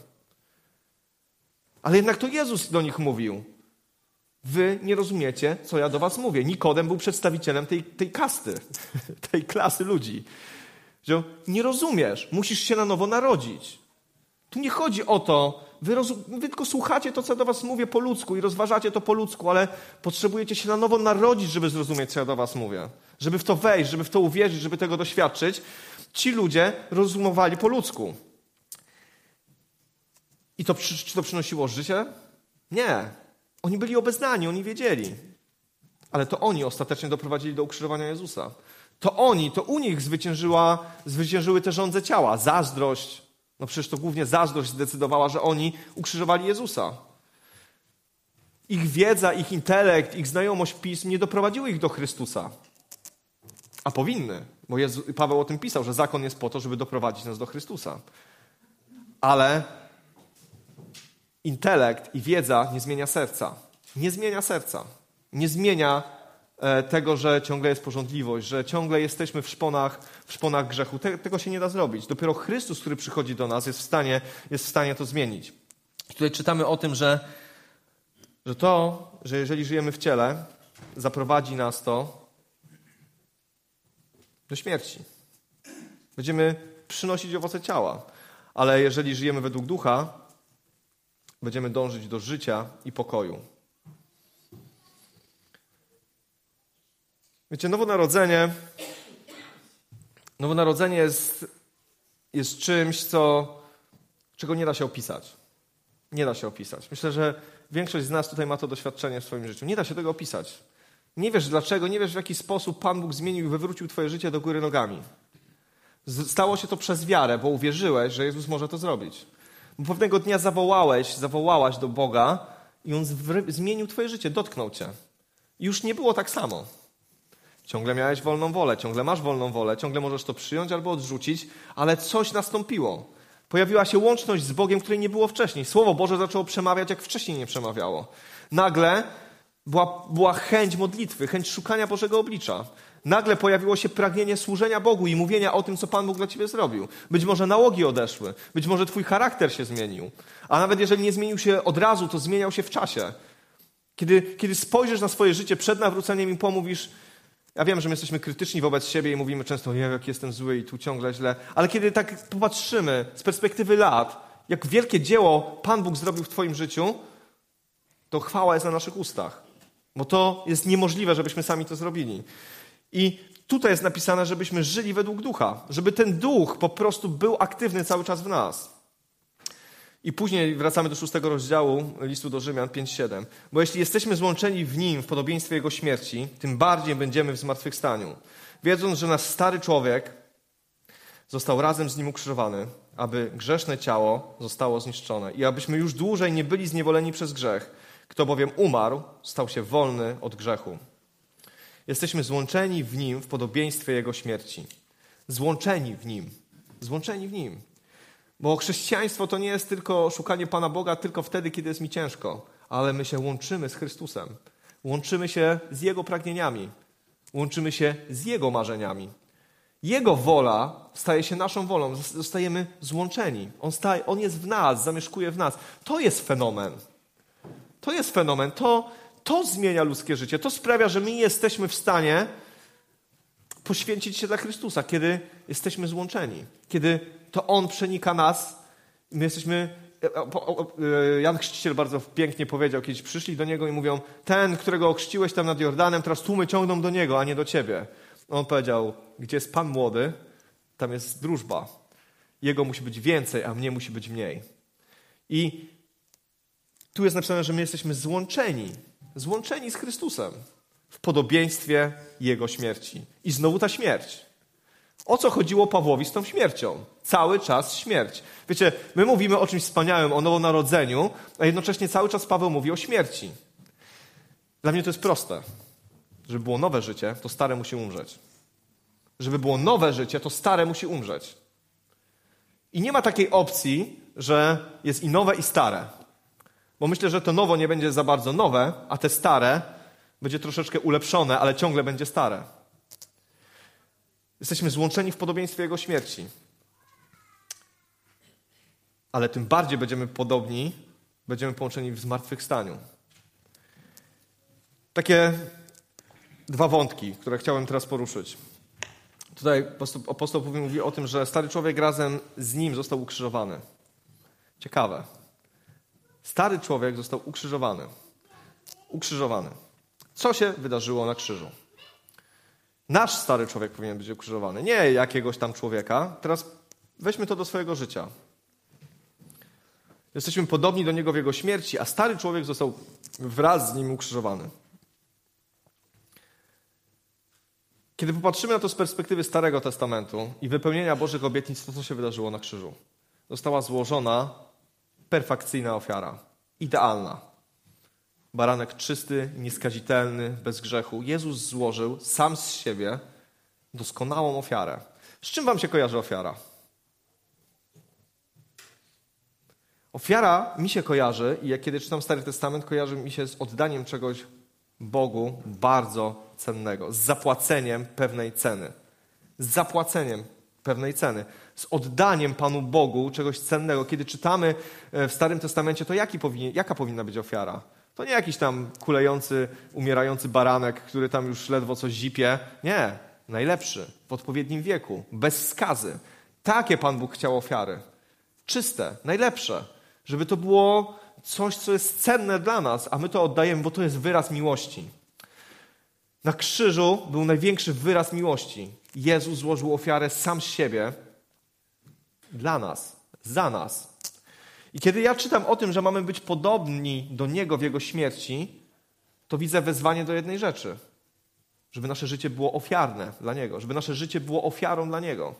Ale jednak to Jezus do nich mówił. Wy nie rozumiecie, co ja do was mówię. Nikodem był przedstawicielem tej, tej kasty, tej klasy ludzi. Nie rozumiesz, musisz się na nowo narodzić. Tu nie chodzi o to, Wy, wy, tylko słuchacie to, co do was mówię po ludzku i rozważacie to po ludzku, ale potrzebujecie się na nowo narodzić, żeby zrozumieć, co ja do was mówię. Żeby w to wejść, żeby w to uwierzyć, żeby tego doświadczyć. Ci ludzie rozumowali po ludzku. I to, czy to przynosiło życie? Nie. Oni byli obeznani, oni wiedzieli. Ale to oni ostatecznie doprowadzili do ukrzyżowania Jezusa. To oni, to u nich zwyciężyła, zwyciężyły te rządze ciała. Zazdrość, no przecież to głównie zazdrość zdecydowała, że oni ukrzyżowali Jezusa. Ich wiedza, ich intelekt, ich znajomość pism nie doprowadziły ich do Chrystusa. A powinny, bo Jezu, Paweł o tym pisał, że zakon jest po to, żeby doprowadzić nas do Chrystusa. Ale intelekt i wiedza nie zmienia serca. Nie zmienia serca. Nie zmienia E, tego, że ciągle jest porządliwość, że ciągle jesteśmy w szponach, w szponach grzechu. Te, tego się nie da zrobić. Dopiero Chrystus, który przychodzi do nas, jest w stanie, jest w stanie to zmienić. Tutaj czytamy o tym, że, że to, że jeżeli żyjemy w ciele, zaprowadzi nas to do śmierci. Będziemy przynosić owoce ciała. Ale jeżeli żyjemy według ducha, będziemy dążyć do życia i pokoju. Wiecie, nowonarodzenie, nowonarodzenie jest, jest czymś, co, czego nie da się opisać. Nie da się opisać. Myślę, że większość z nas tutaj ma to doświadczenie w swoim życiu. Nie da się tego opisać. Nie wiesz dlaczego, nie wiesz w jaki sposób Pan Bóg zmienił i wywrócił Twoje życie do góry nogami. Stało się to przez wiarę, bo uwierzyłeś, że Jezus może to zrobić. Bo pewnego dnia zawołałeś, zawołałaś do Boga i On zmienił Twoje życie, dotknął Cię. Już nie było tak samo. Ciągle miałeś wolną wolę, ciągle masz wolną wolę, ciągle możesz to przyjąć albo odrzucić, ale coś nastąpiło. Pojawiła się łączność z Bogiem, której nie było wcześniej. Słowo Boże zaczęło przemawiać, jak wcześniej nie przemawiało. Nagle była, była chęć modlitwy, chęć szukania Bożego oblicza. Nagle pojawiło się pragnienie służenia Bogu i mówienia o tym, co Pan Bóg dla ciebie zrobił. Być może nałogi odeszły, być może twój charakter się zmienił. A nawet jeżeli nie zmienił się od razu, to zmieniał się w czasie. Kiedy, kiedy spojrzysz na swoje życie przed nawróceniem i pomówisz, ja wiem, że my jesteśmy krytyczni wobec siebie i mówimy często, jak jestem zły i tu ciągle źle, ale kiedy tak popatrzymy z perspektywy lat, jak wielkie dzieło Pan Bóg zrobił w Twoim życiu, to chwała jest na naszych ustach. Bo to jest niemożliwe, żebyśmy sami to zrobili. I tutaj jest napisane, żebyśmy żyli według ducha, żeby ten duch po prostu był aktywny cały czas w nas. I później wracamy do szóstego rozdziału listu do Rzymian 5:7. Bo jeśli jesteśmy złączeni w nim w podobieństwie jego śmierci, tym bardziej będziemy w zmartwychwstaniu. Wiedząc, że nasz stary człowiek został razem z nim ukrzyżowany, aby grzeszne ciało zostało zniszczone i abyśmy już dłużej nie byli zniewoleni przez grzech. Kto bowiem umarł, stał się wolny od grzechu. Jesteśmy złączeni w nim w podobieństwie jego śmierci. Złączeni w nim. Złączeni w Nim. Bo chrześcijaństwo to nie jest tylko szukanie Pana Boga tylko wtedy, kiedy jest mi ciężko, ale my się łączymy z Chrystusem. Łączymy się z Jego pragnieniami. Łączymy się z Jego marzeniami. Jego wola staje się naszą wolą. Zostajemy złączeni. On, staje, on jest w nas, zamieszkuje w nas. To jest fenomen. To jest fenomen. To, to zmienia ludzkie życie. To sprawia, że my jesteśmy w stanie poświęcić się dla Chrystusa, kiedy jesteśmy złączeni. Kiedy to On przenika nas my jesteśmy... E, e, Jan Chrzciciel bardzo pięknie powiedział, kiedyś przyszli do Niego i mówią ten, którego ochrzciłeś tam nad Jordanem, teraz tłumy ciągną do Niego, a nie do Ciebie. On powiedział, gdzie jest Pan młody, tam jest drużba. Jego musi być więcej, a mnie musi być mniej. I tu jest napisane, że my jesteśmy złączeni, złączeni z Chrystusem w podobieństwie Jego śmierci. I znowu ta śmierć. O co chodziło Pawłowi z tą śmiercią? Cały czas śmierć. Wiecie, my mówimy o czymś wspaniałym, o nowonarodzeniu, a jednocześnie cały czas Paweł mówi o śmierci. Dla mnie to jest proste. Żeby było nowe życie, to stare musi umrzeć. Żeby było nowe życie, to stare musi umrzeć. I nie ma takiej opcji, że jest i nowe, i stare. Bo myślę, że to nowo nie będzie za bardzo nowe, a te stare będzie troszeczkę ulepszone, ale ciągle będzie stare. Jesteśmy złączeni w podobieństwie Jego śmierci. Ale tym bardziej będziemy podobni, będziemy połączeni w zmartwychwstaniu. Takie dwa wątki, które chciałem teraz poruszyć. Tutaj apostoł mówi o tym, że stary człowiek razem z nim został ukrzyżowany. Ciekawe. Stary człowiek został ukrzyżowany. Ukrzyżowany. Co się wydarzyło na krzyżu? Nasz stary człowiek powinien być ukrzyżowany, nie jakiegoś tam człowieka. Teraz weźmy to do swojego życia. Jesteśmy podobni do niego w jego śmierci, a stary człowiek został wraz z nim ukrzyżowany. Kiedy popatrzymy na to z perspektywy Starego Testamentu i wypełnienia Bożych obietnic, to co się wydarzyło na krzyżu? Została złożona perfekcyjna ofiara. Idealna. Baranek czysty, nieskazitelny, bez grzechu. Jezus złożył sam z siebie doskonałą ofiarę. Z czym wam się kojarzy ofiara? Ofiara mi się kojarzy, i jak kiedy czytam Stary Testament, kojarzy mi się z oddaniem czegoś Bogu bardzo cennego, z zapłaceniem pewnej ceny. Z zapłaceniem pewnej ceny. Z oddaniem Panu Bogu czegoś cennego. Kiedy czytamy e, w Starym Testamencie, to powinien, jaka powinna być ofiara? To nie jakiś tam kulejący, umierający baranek, który tam już ledwo coś zipie. Nie, najlepszy, w odpowiednim wieku, bez skazy. Takie Pan Bóg chciał ofiary. Czyste, najlepsze. Żeby to było coś, co jest cenne dla nas, a my to oddajemy, bo to jest wyraz miłości. Na krzyżu był największy wyraz miłości. Jezus złożył ofiarę sam z siebie dla nas, za nas. I kiedy ja czytam o tym, że mamy być podobni do Niego w Jego śmierci, to widzę wezwanie do jednej rzeczy. Żeby nasze życie było ofiarne dla Niego, żeby nasze życie było ofiarą dla Niego.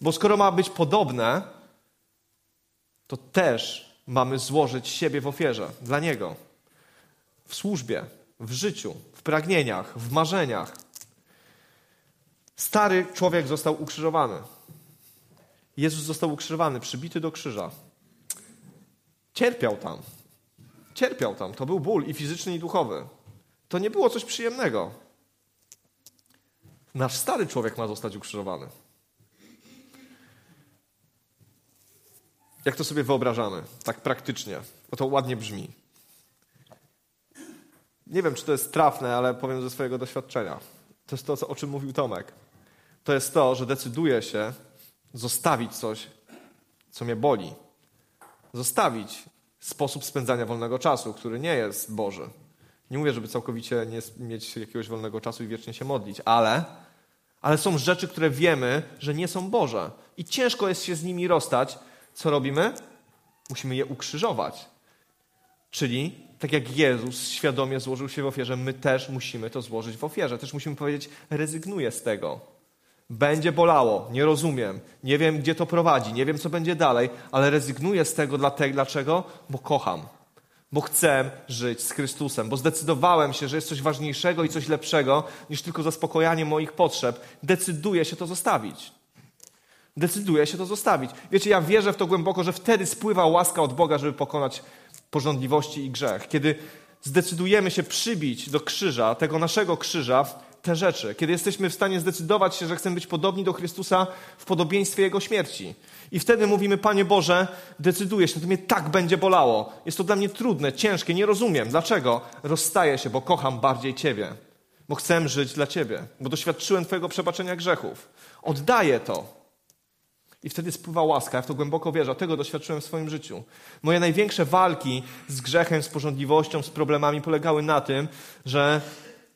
Bo skoro ma być podobne, to też mamy złożyć siebie w ofierze dla Niego. W służbie, w życiu, w pragnieniach, w marzeniach. Stary człowiek został ukrzyżowany. Jezus został ukrzyżowany, przybity do krzyża. Cierpiał tam. Cierpiał tam. To był ból i fizyczny, i duchowy. To nie było coś przyjemnego. Nasz stary człowiek ma zostać ukrzyżowany. Jak to sobie wyobrażamy, tak praktycznie? Bo to ładnie brzmi. Nie wiem, czy to jest trafne, ale powiem ze swojego doświadczenia. To jest to, o czym mówił Tomek. To jest to, że decyduję się zostawić coś, co mnie boli. Zostawić sposób spędzania wolnego czasu, który nie jest Boży. Nie mówię, żeby całkowicie nie mieć jakiegoś wolnego czasu i wiecznie się modlić, ale, ale są rzeczy, które wiemy, że nie są Boże. I ciężko jest się z nimi rozstać. Co robimy? Musimy je ukrzyżować. Czyli tak jak Jezus świadomie złożył się w ofierze, my też musimy to złożyć w ofierze. Też musimy powiedzieć, rezygnuję z tego. Będzie bolało, nie rozumiem, nie wiem, gdzie to prowadzi, nie wiem, co będzie dalej, ale rezygnuję z tego dlaczego? Bo kocham. Bo chcę żyć z Chrystusem, bo zdecydowałem się, że jest coś ważniejszego i coś lepszego niż tylko zaspokojanie moich potrzeb. Decyduję się to zostawić. Decyduję się to zostawić. Wiecie, ja wierzę w to głęboko, że wtedy spływa łaska od Boga, żeby pokonać porządliwości i grzech. Kiedy zdecydujemy się przybić do krzyża, tego naszego krzyża, te rzeczy. Kiedy jesteśmy w stanie zdecydować się, że chcemy być podobni do Chrystusa w podobieństwie Jego śmierci. I wtedy mówimy, Panie Boże, decyduję się, to mnie tak będzie bolało. Jest to dla mnie trudne, ciężkie, nie rozumiem. Dlaczego? Rozstaję się, bo kocham bardziej Ciebie. Bo chcę żyć dla Ciebie. Bo doświadczyłem Twojego przebaczenia grzechów. Oddaję to. I wtedy spływa łaska. Ja w to głęboko wierzę. Tego doświadczyłem w swoim życiu. Moje największe walki z grzechem, z porządliwością, z problemami polegały na tym, że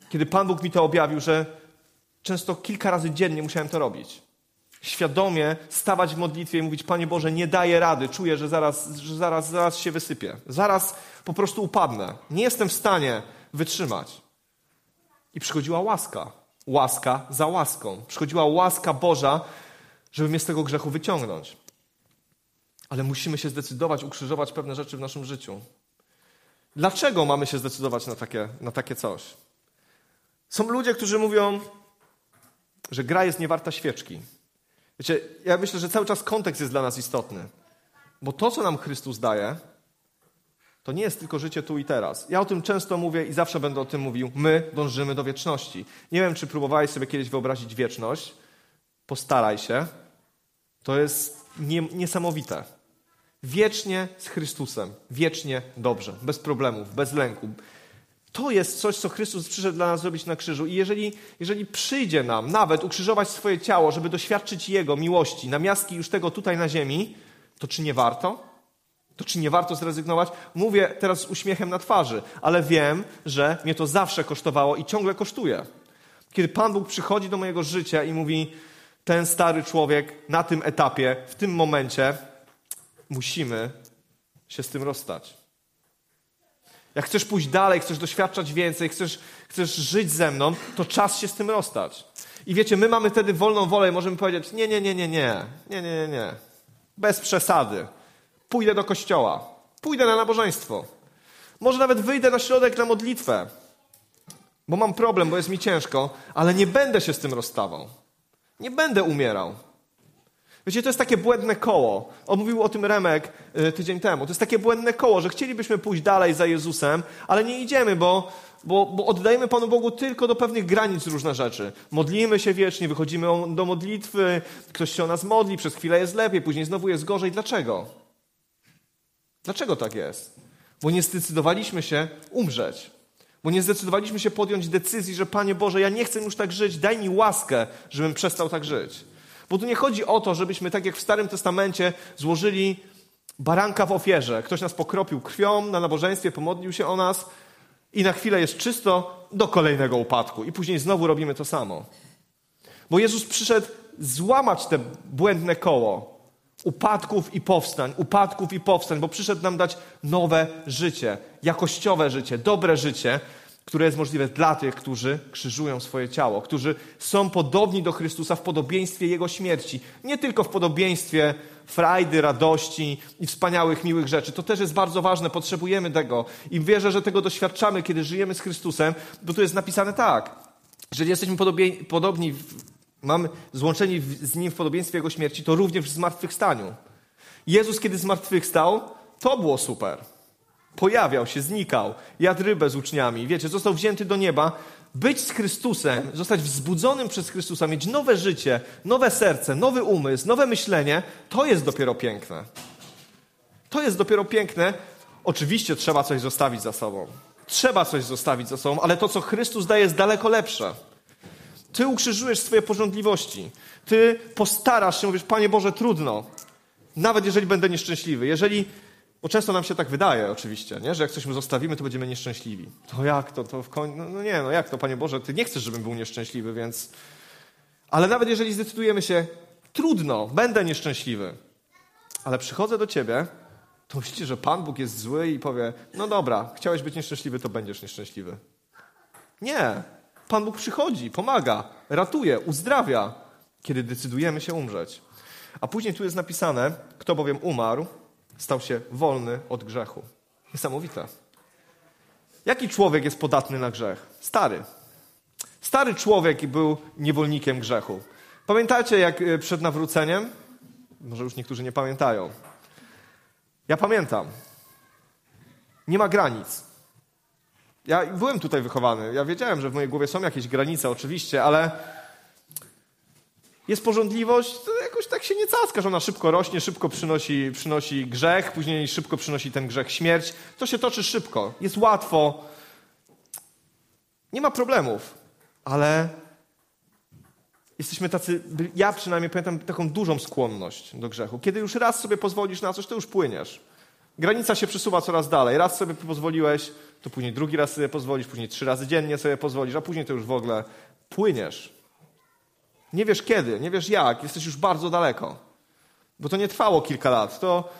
kiedy Pan Bóg mi to objawił, że często kilka razy dziennie musiałem to robić. Świadomie stawać w modlitwie i mówić, Panie Boże, nie daję rady, czuję, że zaraz, że zaraz, zaraz się wysypię. Zaraz po prostu upadnę. Nie jestem w stanie wytrzymać. I przychodziła łaska. Łaska za łaską. Przychodziła łaska Boża, żeby mnie z tego grzechu wyciągnąć. Ale musimy się zdecydować, ukrzyżować pewne rzeczy w naszym życiu. Dlaczego mamy się zdecydować na takie, na takie coś? Są ludzie, którzy mówią, że gra jest niewarta świeczki. Wiecie, ja myślę, że cały czas kontekst jest dla nas istotny. Bo to, co nam Chrystus daje, to nie jest tylko życie tu i teraz. Ja o tym często mówię i zawsze będę o tym mówił. My dążymy do wieczności. Nie wiem, czy próbowałeś sobie kiedyś wyobrazić wieczność. Postaraj się. To jest nie, niesamowite. Wiecznie z Chrystusem. Wiecznie dobrze. Bez problemów, bez lęku. To jest coś, co Chrystus przyszedł dla nas zrobić na krzyżu. I jeżeli, jeżeli przyjdzie nam nawet ukrzyżować swoje ciało, żeby doświadczyć Jego miłości, namiastki już tego tutaj na ziemi, to czy nie warto? To czy nie warto zrezygnować? Mówię teraz z uśmiechem na twarzy, ale wiem, że mnie to zawsze kosztowało i ciągle kosztuje. Kiedy Pan Bóg przychodzi do mojego życia i mówi, ten stary człowiek na tym etapie, w tym momencie, musimy się z tym rozstać. Jak chcesz pójść dalej, chcesz doświadczać więcej, chcesz, chcesz żyć ze mną, to czas się z tym rozstać. I wiecie, my mamy wtedy wolną wolę i możemy powiedzieć: Nie, nie, nie, nie, nie, nie, nie, nie, nie. Bez przesady. Pójdę do kościoła, pójdę na nabożeństwo. Może nawet wyjdę na środek na modlitwę, bo mam problem, bo jest mi ciężko, ale nie będę się z tym rozstawał. Nie będę umierał. Wiecie, to jest takie błędne koło. On mówił o tym Remek y, tydzień temu. To jest takie błędne koło, że chcielibyśmy pójść dalej za Jezusem, ale nie idziemy, bo, bo, bo oddajemy Panu Bogu tylko do pewnych granic różne rzeczy. Modlimy się wiecznie, wychodzimy do modlitwy, ktoś się o nas modli, przez chwilę jest lepiej, później znowu jest gorzej. Dlaczego? Dlaczego tak jest? Bo nie zdecydowaliśmy się umrzeć. Bo nie zdecydowaliśmy się podjąć decyzji, że Panie Boże, ja nie chcę już tak żyć, daj mi łaskę, żebym przestał tak żyć. Bo tu nie chodzi o to, żebyśmy tak jak w Starym Testamencie złożyli baranka w ofierze. Ktoś nas pokropił krwią na nabożeństwie, pomodlił się o nas i na chwilę jest czysto do kolejnego upadku. I później znowu robimy to samo. Bo Jezus przyszedł złamać te błędne koło upadków i powstań, upadków i powstań, bo przyszedł nam dać nowe życie, jakościowe życie, dobre życie, które jest możliwe dla tych, którzy krzyżują swoje ciało, którzy są podobni do Chrystusa w podobieństwie Jego śmierci. Nie tylko w podobieństwie frajdy, radości i wspaniałych, miłych rzeczy. To też jest bardzo ważne, potrzebujemy tego. I wierzę, że tego doświadczamy, kiedy żyjemy z Chrystusem, bo tu jest napisane tak. Jeżeli jesteśmy podobni, mamy złączeni z Nim w podobieństwie Jego śmierci, to również w zmartwychwstaniu. Jezus, kiedy zmartwychwstał, to było super. Pojawiał się, znikał, jadł rybę z uczniami, wiecie, został wzięty do nieba. Być z Chrystusem, zostać wzbudzonym przez Chrystusa, mieć nowe życie, nowe serce, nowy umysł, nowe myślenie, to jest dopiero piękne. To jest dopiero piękne. Oczywiście trzeba coś zostawić za sobą. Trzeba coś zostawić za sobą, ale to, co Chrystus daje, jest daleko lepsze. Ty ukrzyżujesz swoje porządliwości. Ty postarasz się, mówisz, Panie Boże, trudno. Nawet jeżeli będę nieszczęśliwy. Jeżeli bo często nam się tak wydaje oczywiście, nie? że jak coś mu zostawimy, to będziemy nieszczęśliwi. To jak to? to w koń... no, no nie, no jak to, Panie Boże, Ty nie chcesz, żebym był nieszczęśliwy, więc... Ale nawet jeżeli zdecydujemy się, trudno, będę nieszczęśliwy, ale przychodzę do Ciebie, to myślicie, że Pan Bóg jest zły i powie, no dobra, chciałeś być nieszczęśliwy, to będziesz nieszczęśliwy. Nie. Pan Bóg przychodzi, pomaga, ratuje, uzdrawia, kiedy decydujemy się umrzeć. A później tu jest napisane, kto bowiem umarł, stał się wolny od grzechu. Niesamowite. Jaki człowiek jest podatny na grzech? Stary. Stary człowiek był niewolnikiem grzechu. Pamiętacie, jak e, przed nawróceniem Może już niektórzy nie pamiętają. Ja pamiętam. Nie ma granic. Ja byłem tutaj wychowany. Ja wiedziałem, że w mojej głowie są jakieś granice, oczywiście, ale jest porządliwość, to jakoś tak się nie caska, że ona szybko rośnie, szybko przynosi, przynosi grzech, później szybko przynosi ten grzech śmierć. To się toczy szybko. Jest łatwo. Nie ma problemów, ale jesteśmy tacy, ja przynajmniej pamiętam taką dużą skłonność do grzechu. Kiedy już raz sobie pozwolisz na coś, to już płyniesz. Granica się przesuwa coraz dalej. Raz sobie pozwoliłeś, to później drugi raz sobie pozwolisz, później trzy razy dziennie sobie pozwolisz, a później to już w ogóle płyniesz. Nie wiesz kiedy, nie wiesz jak, jesteś już bardzo daleko. Bo to nie trwało kilka lat. To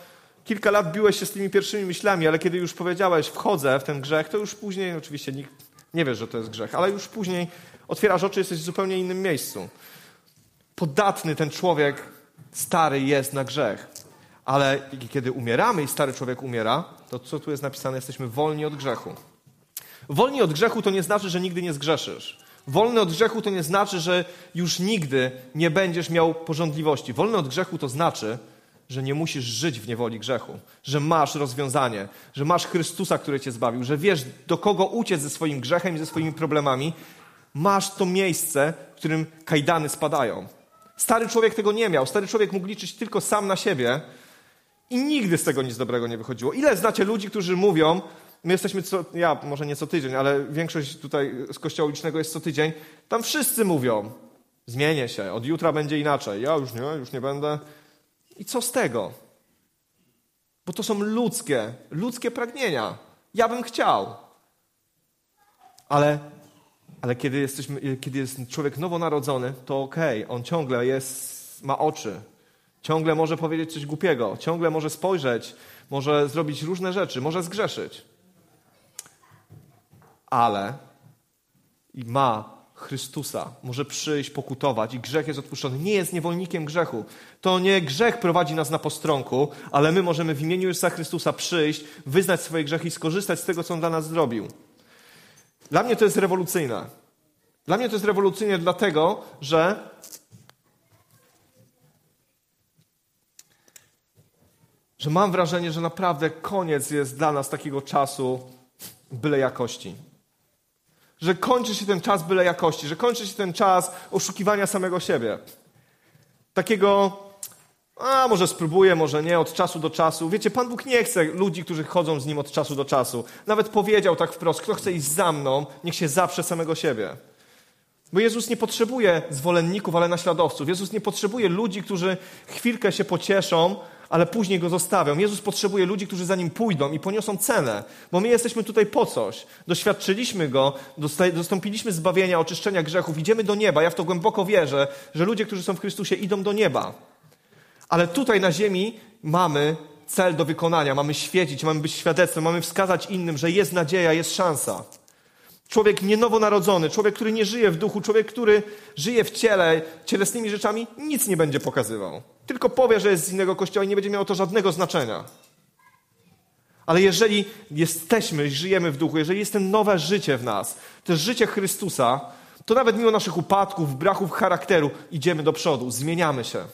kilka lat biłeś się z tymi pierwszymi myślami, ale kiedy już powiedziałeś, wchodzę w ten grzech, to już później, oczywiście nikt nie wiesz, że to jest grzech, ale już później otwierasz oczy, jesteś w zupełnie innym miejscu. Podatny ten człowiek stary jest na grzech. Ale kiedy umieramy i stary człowiek umiera, to co tu jest napisane? Jesteśmy wolni od grzechu. Wolni od grzechu to nie znaczy, że nigdy nie zgrzeszysz. Wolny od grzechu to nie znaczy, że już nigdy nie będziesz miał porządliwości. Wolny od grzechu to znaczy, że nie musisz żyć w niewoli grzechu, że masz rozwiązanie, że masz Chrystusa, który cię zbawił, że wiesz, do kogo uciec ze swoim grzechem i ze swoimi problemami. Masz to miejsce, w którym kajdany spadają. Stary człowiek tego nie miał. Stary człowiek mógł liczyć tylko sam na siebie i nigdy z tego nic dobrego nie wychodziło. Ile znacie ludzi, którzy mówią, my jesteśmy, co, ja może nie co tydzień, ale większość tutaj z kościoła licznego jest co tydzień, tam wszyscy mówią, zmienię się, od jutra będzie inaczej, ja już nie, już nie będę. I co z tego? Bo to są ludzkie, ludzkie pragnienia. Ja bym chciał. Ale, ale kiedy, jesteśmy, kiedy jest człowiek nowonarodzony, to okej, okay, on ciągle jest, ma oczy, ciągle może powiedzieć coś głupiego, ciągle może spojrzeć, może zrobić różne rzeczy, może zgrzeszyć ale i ma Chrystusa, może przyjść, pokutować i grzech jest odpuszczony. Nie jest niewolnikiem grzechu. To nie grzech prowadzi nas na postronku, ale my możemy w imieniu Jezusa Chrystusa przyjść, wyznać swoje grzechy i skorzystać z tego, co On dla nas zrobił. Dla mnie to jest rewolucyjne. Dla mnie to jest rewolucyjne dlatego, że że mam wrażenie, że naprawdę koniec jest dla nas takiego czasu byle jakości że kończy się ten czas byle jakości, że kończy się ten czas oszukiwania samego siebie. Takiego, a może spróbuję, może nie, od czasu do czasu. Wiecie, Pan Bóg nie chce ludzi, którzy chodzą z Nim od czasu do czasu. Nawet powiedział tak wprost, kto chce iść za mną, niech się zaprze samego siebie. Bo Jezus nie potrzebuje zwolenników, ale naśladowców. Jezus nie potrzebuje ludzi, którzy chwilkę się pocieszą, ale później go zostawią. Jezus potrzebuje ludzi, którzy za nim pójdą i poniosą cenę, bo my jesteśmy tutaj po coś. Doświadczyliśmy go, dostąpiliśmy zbawienia, oczyszczenia grzechów, idziemy do nieba. Ja w to głęboko wierzę, że ludzie, którzy są w Chrystusie, idą do nieba. Ale tutaj na ziemi mamy cel do wykonania, mamy świecić, mamy być świadectwem, mamy wskazać innym, że jest nadzieja, jest szansa. Człowiek nienowonarodzony, człowiek, który nie żyje w duchu, człowiek, który żyje w ciele, cielesnymi rzeczami, nic nie będzie pokazywał. Tylko powie, że jest z innego kościoła i nie będzie miało to żadnego znaczenia. Ale jeżeli jesteśmy, żyjemy w duchu, jeżeli jest to nowe życie w nas, to życie Chrystusa, to nawet mimo naszych upadków, braków charakteru, idziemy do przodu, zmieniamy się.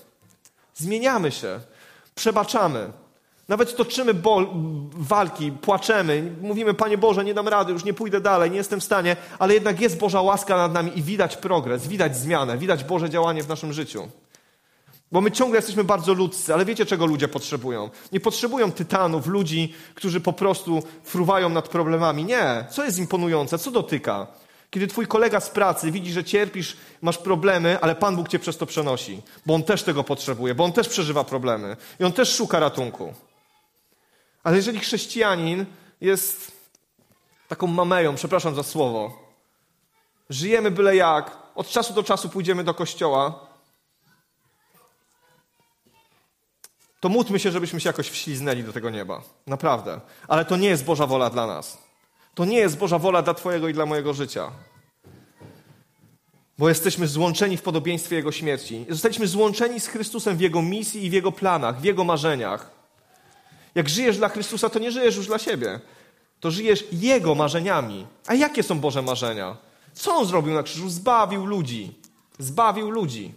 Zmieniamy się, przebaczamy, nawet toczymy bol, walki, płaczemy, mówimy, Panie Boże, nie dam rady, już nie pójdę dalej, nie jestem w stanie, ale jednak jest Boża łaska nad nami i widać progres, widać zmianę, widać Boże działanie w naszym życiu. Bo my ciągle jesteśmy bardzo ludzcy, ale wiecie, czego ludzie potrzebują? Nie potrzebują tytanów, ludzi, którzy po prostu fruwają nad problemami. Nie. Co jest imponujące? Co dotyka? Kiedy twój kolega z pracy widzi, że cierpisz, masz problemy, ale Pan Bóg cię przez to przenosi, bo on też tego potrzebuje, bo on też przeżywa problemy i on też szuka ratunku. Ale jeżeli chrześcijanin jest taką mameją, przepraszam za słowo, żyjemy byle jak, od czasu do czasu pójdziemy do kościoła, to módlmy się, żebyśmy się jakoś wśliznęli do tego nieba. Naprawdę. Ale to nie jest Boża wola dla nas. To nie jest Boża wola dla Twojego i dla mojego życia. Bo jesteśmy złączeni w podobieństwie Jego śmierci. Zostaliśmy złączeni z Chrystusem w Jego misji i w Jego planach, w Jego marzeniach. Jak żyjesz dla Chrystusa, to nie żyjesz już dla siebie. To żyjesz Jego marzeniami. A jakie są Boże marzenia? Co On zrobił na krzyżu? Zbawił ludzi. Zbawił ludzi.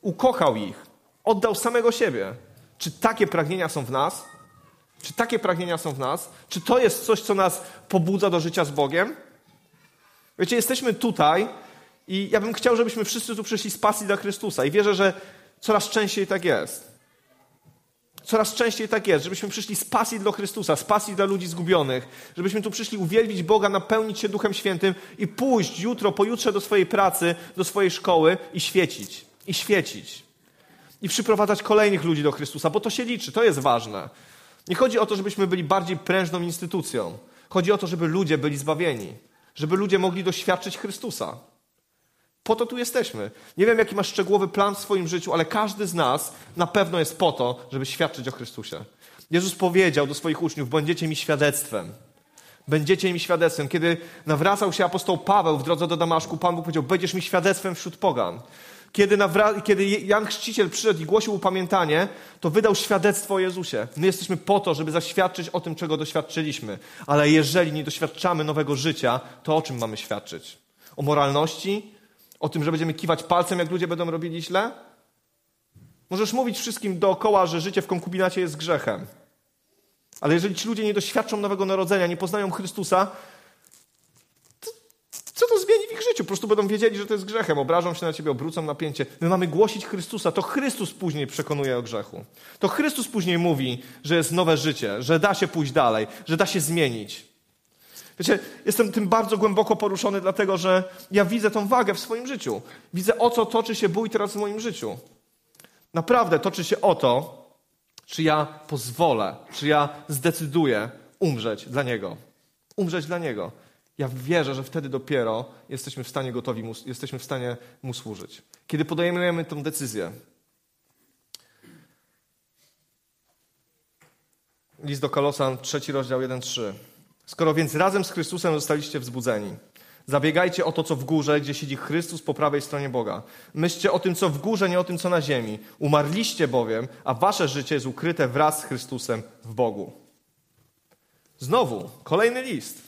Ukochał ich. Oddał samego siebie. Czy takie pragnienia są w nas? Czy takie pragnienia są w nas? Czy to jest coś, co nas pobudza do życia z Bogiem? Wiecie, jesteśmy tutaj i ja bym chciał, żebyśmy wszyscy tu przyszli z pasji dla Chrystusa i wierzę, że coraz częściej tak jest. Coraz częściej tak jest, żebyśmy przyszli z pasji dla Chrystusa, z pasji dla ludzi zgubionych, żebyśmy tu przyszli uwielbić Boga, napełnić się Duchem Świętym i pójść jutro, pojutrze do swojej pracy, do swojej szkoły i świecić. I świecić. I przyprowadzać kolejnych ludzi do Chrystusa, bo to się liczy, to jest ważne. Nie chodzi o to, żebyśmy byli bardziej prężną instytucją. Chodzi o to, żeby ludzie byli zbawieni, żeby ludzie mogli doświadczyć Chrystusa. Po to tu jesteśmy. Nie wiem, jaki masz szczegółowy plan w swoim życiu, ale każdy z nas na pewno jest po to, żeby świadczyć o Chrystusie. Jezus powiedział do swoich uczniów: Będziecie mi świadectwem. Będziecie mi świadectwem. Kiedy nawracał się apostoł Paweł w drodze do Damaszku, Pan Bóg powiedział: Będziesz mi świadectwem wśród pogan. Kiedy, nawra- kiedy Jan Chrzciciel przyszedł i głosił upamiętanie, to wydał świadectwo o Jezusie. My jesteśmy po to, żeby zaświadczyć o tym, czego doświadczyliśmy. Ale jeżeli nie doświadczamy nowego życia, to o czym mamy świadczyć? O moralności? O tym, że będziemy kiwać palcem, jak ludzie będą robili źle? Możesz mówić wszystkim dookoła, że życie w konkubinacie jest grzechem. Ale jeżeli ci ludzie nie doświadczą nowego narodzenia, nie poznają Chrystusa, to co to zmieni w ich życiu? Po prostu będą wiedzieli, że to jest grzechem. Obrażą się na ciebie, obrócą napięcie. My mamy głosić Chrystusa. To Chrystus później przekonuje o grzechu. To Chrystus później mówi, że jest nowe życie, że da się pójść dalej, że da się zmienić. Wiecie, jestem tym bardzo głęboko poruszony, dlatego że ja widzę tą wagę w swoim życiu. Widzę, o co toczy się bój teraz w moim życiu. Naprawdę toczy się o to, czy ja pozwolę, czy ja zdecyduję umrzeć dla Niego. Umrzeć dla Niego. Ja wierzę, że wtedy dopiero jesteśmy w stanie gotowi, mu, jesteśmy w stanie Mu służyć. Kiedy podejmujemy tę decyzję. List do Kolosan, trzeci rozdział 1-3. Skoro więc razem z Chrystusem zostaliście wzbudzeni, zabiegajcie o to, co w górze, gdzie siedzi Chrystus po prawej stronie Boga. Myślcie o tym, co w górze, nie o tym, co na ziemi. Umarliście bowiem, a wasze życie jest ukryte wraz z Chrystusem w Bogu. Znowu, kolejny list.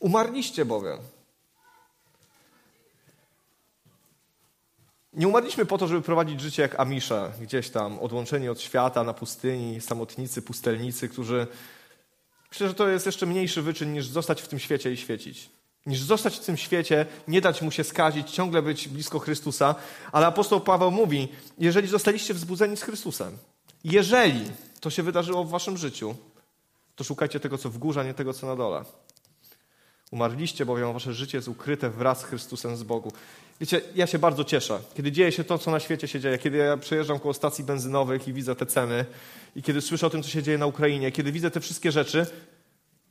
Umarliście bowiem. Nie umarliśmy po to, żeby prowadzić życie jak Amisze, gdzieś tam odłączeni od świata, na pustyni, samotnicy, pustelnicy, którzy Myślę, że to jest jeszcze mniejszy wyczyn niż zostać w tym świecie i świecić. Niż zostać w tym świecie, nie dać mu się skazić, ciągle być blisko Chrystusa. Ale apostoł Paweł mówi, jeżeli zostaliście wzbudzeni z Chrystusem, jeżeli to się wydarzyło w waszym życiu, to szukajcie tego, co w górze, a nie tego, co na dole. Umarliście, bowiem wasze życie jest ukryte wraz z Chrystusem z Bogu. Wiecie, ja się bardzo cieszę, kiedy dzieje się to, co na świecie się dzieje, kiedy ja przejeżdżam koło stacji benzynowych i widzę te ceny, i kiedy słyszę o tym, co się dzieje na Ukrainie, kiedy widzę te wszystkie rzeczy,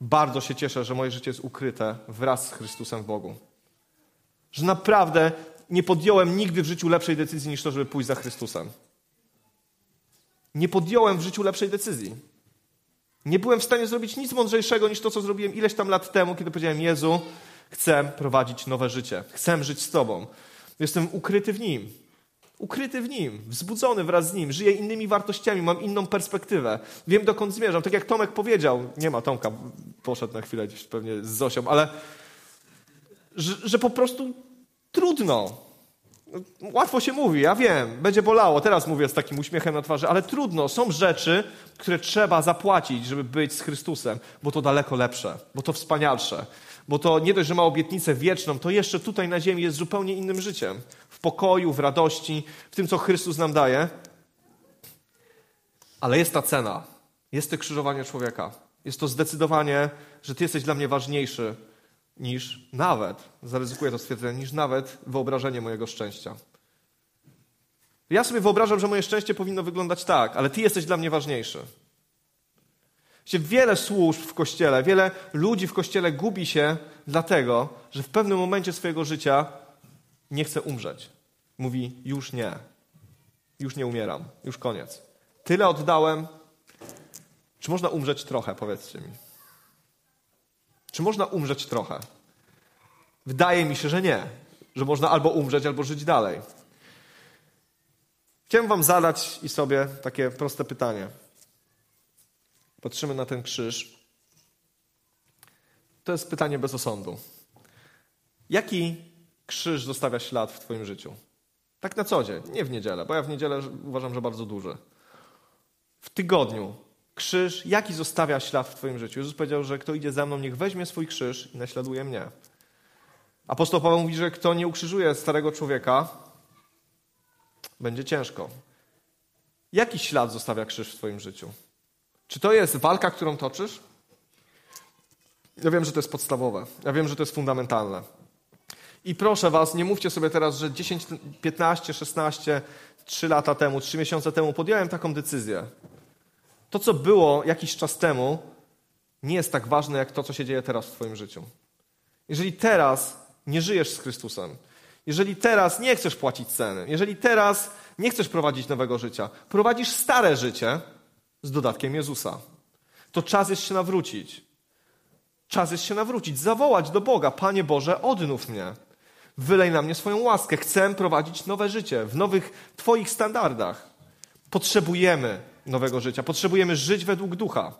bardzo się cieszę, że moje życie jest ukryte wraz z Chrystusem w Bogu. Że naprawdę nie podjąłem nigdy w życiu lepszej decyzji niż to, żeby pójść za Chrystusem. Nie podjąłem w życiu lepszej decyzji. Nie byłem w stanie zrobić nic mądrzejszego niż to, co zrobiłem ileś tam lat temu, kiedy powiedziałem: Jezu, chcę prowadzić nowe życie, chcę żyć z Tobą. Jestem ukryty w Nim. Ukryty w Nim, wzbudzony wraz z Nim, żyję innymi wartościami, mam inną perspektywę. Wiem, dokąd zmierzam. Tak jak Tomek powiedział, nie ma Tomka, poszedł na chwilę gdzieś pewnie z Zosią, ale że, że po prostu trudno. Łatwo się mówi, ja wiem, będzie bolało, teraz mówię z takim uśmiechem na twarzy, ale trudno. Są rzeczy, które trzeba zapłacić, żeby być z Chrystusem, bo to daleko lepsze, bo to wspanialsze, bo to nie dość, że ma obietnicę wieczną, to jeszcze tutaj na ziemi jest zupełnie innym życiem. W pokoju, w radości, w tym, co Chrystus nam daje. Ale jest ta cena. Jest to krzyżowanie człowieka. Jest to zdecydowanie, że Ty jesteś dla mnie ważniejszy niż nawet, zaryzykuję to stwierdzenie, niż nawet wyobrażenie mojego szczęścia. Ja sobie wyobrażam, że moje szczęście powinno wyglądać tak, ale Ty jesteś dla mnie ważniejszy. Wiele służb w kościele, wiele ludzi w kościele gubi się dlatego, że w pewnym momencie swojego życia nie chce umrzeć. Mówi: Już nie, już nie umieram, już koniec. Tyle oddałem. Czy można umrzeć trochę, powiedzcie mi? Czy można umrzeć trochę? Wydaje mi się, że nie. Że można albo umrzeć, albo żyć dalej. Chciałem Wam zadać i sobie takie proste pytanie. Patrzymy na ten krzyż. To jest pytanie bez osądu. Jaki krzyż zostawia ślad w Twoim życiu? Tak na co dzień, nie w niedzielę, bo ja w niedzielę uważam, że bardzo duży. W tygodniu krzyż, jaki zostawia ślad w Twoim życiu? Jezus powiedział, że kto idzie za mną, niech weźmie swój krzyż i naśladuje mnie. Apostoł Paweł mówi, że kto nie ukrzyżuje starego człowieka, będzie ciężko. Jaki ślad zostawia krzyż w Twoim życiu? Czy to jest walka, którą toczysz? Ja wiem, że to jest podstawowe. Ja wiem, że to jest fundamentalne. I proszę Was, nie mówcie sobie teraz, że 10, 15, 16, 3 lata temu, 3 miesiące temu podjąłem taką decyzję. To, co było jakiś czas temu, nie jest tak ważne, jak to, co się dzieje teraz w Twoim życiu. Jeżeli teraz nie żyjesz z Chrystusem, jeżeli teraz nie chcesz płacić ceny, jeżeli teraz nie chcesz prowadzić nowego życia, prowadzisz stare życie z dodatkiem Jezusa, to czas jest się nawrócić. Czas jest się nawrócić, zawołać do Boga: Panie Boże, odnów mnie. Wylej na mnie swoją łaskę. Chcę prowadzić nowe życie w nowych Twoich standardach. Potrzebujemy nowego życia. Potrzebujemy żyć według ducha.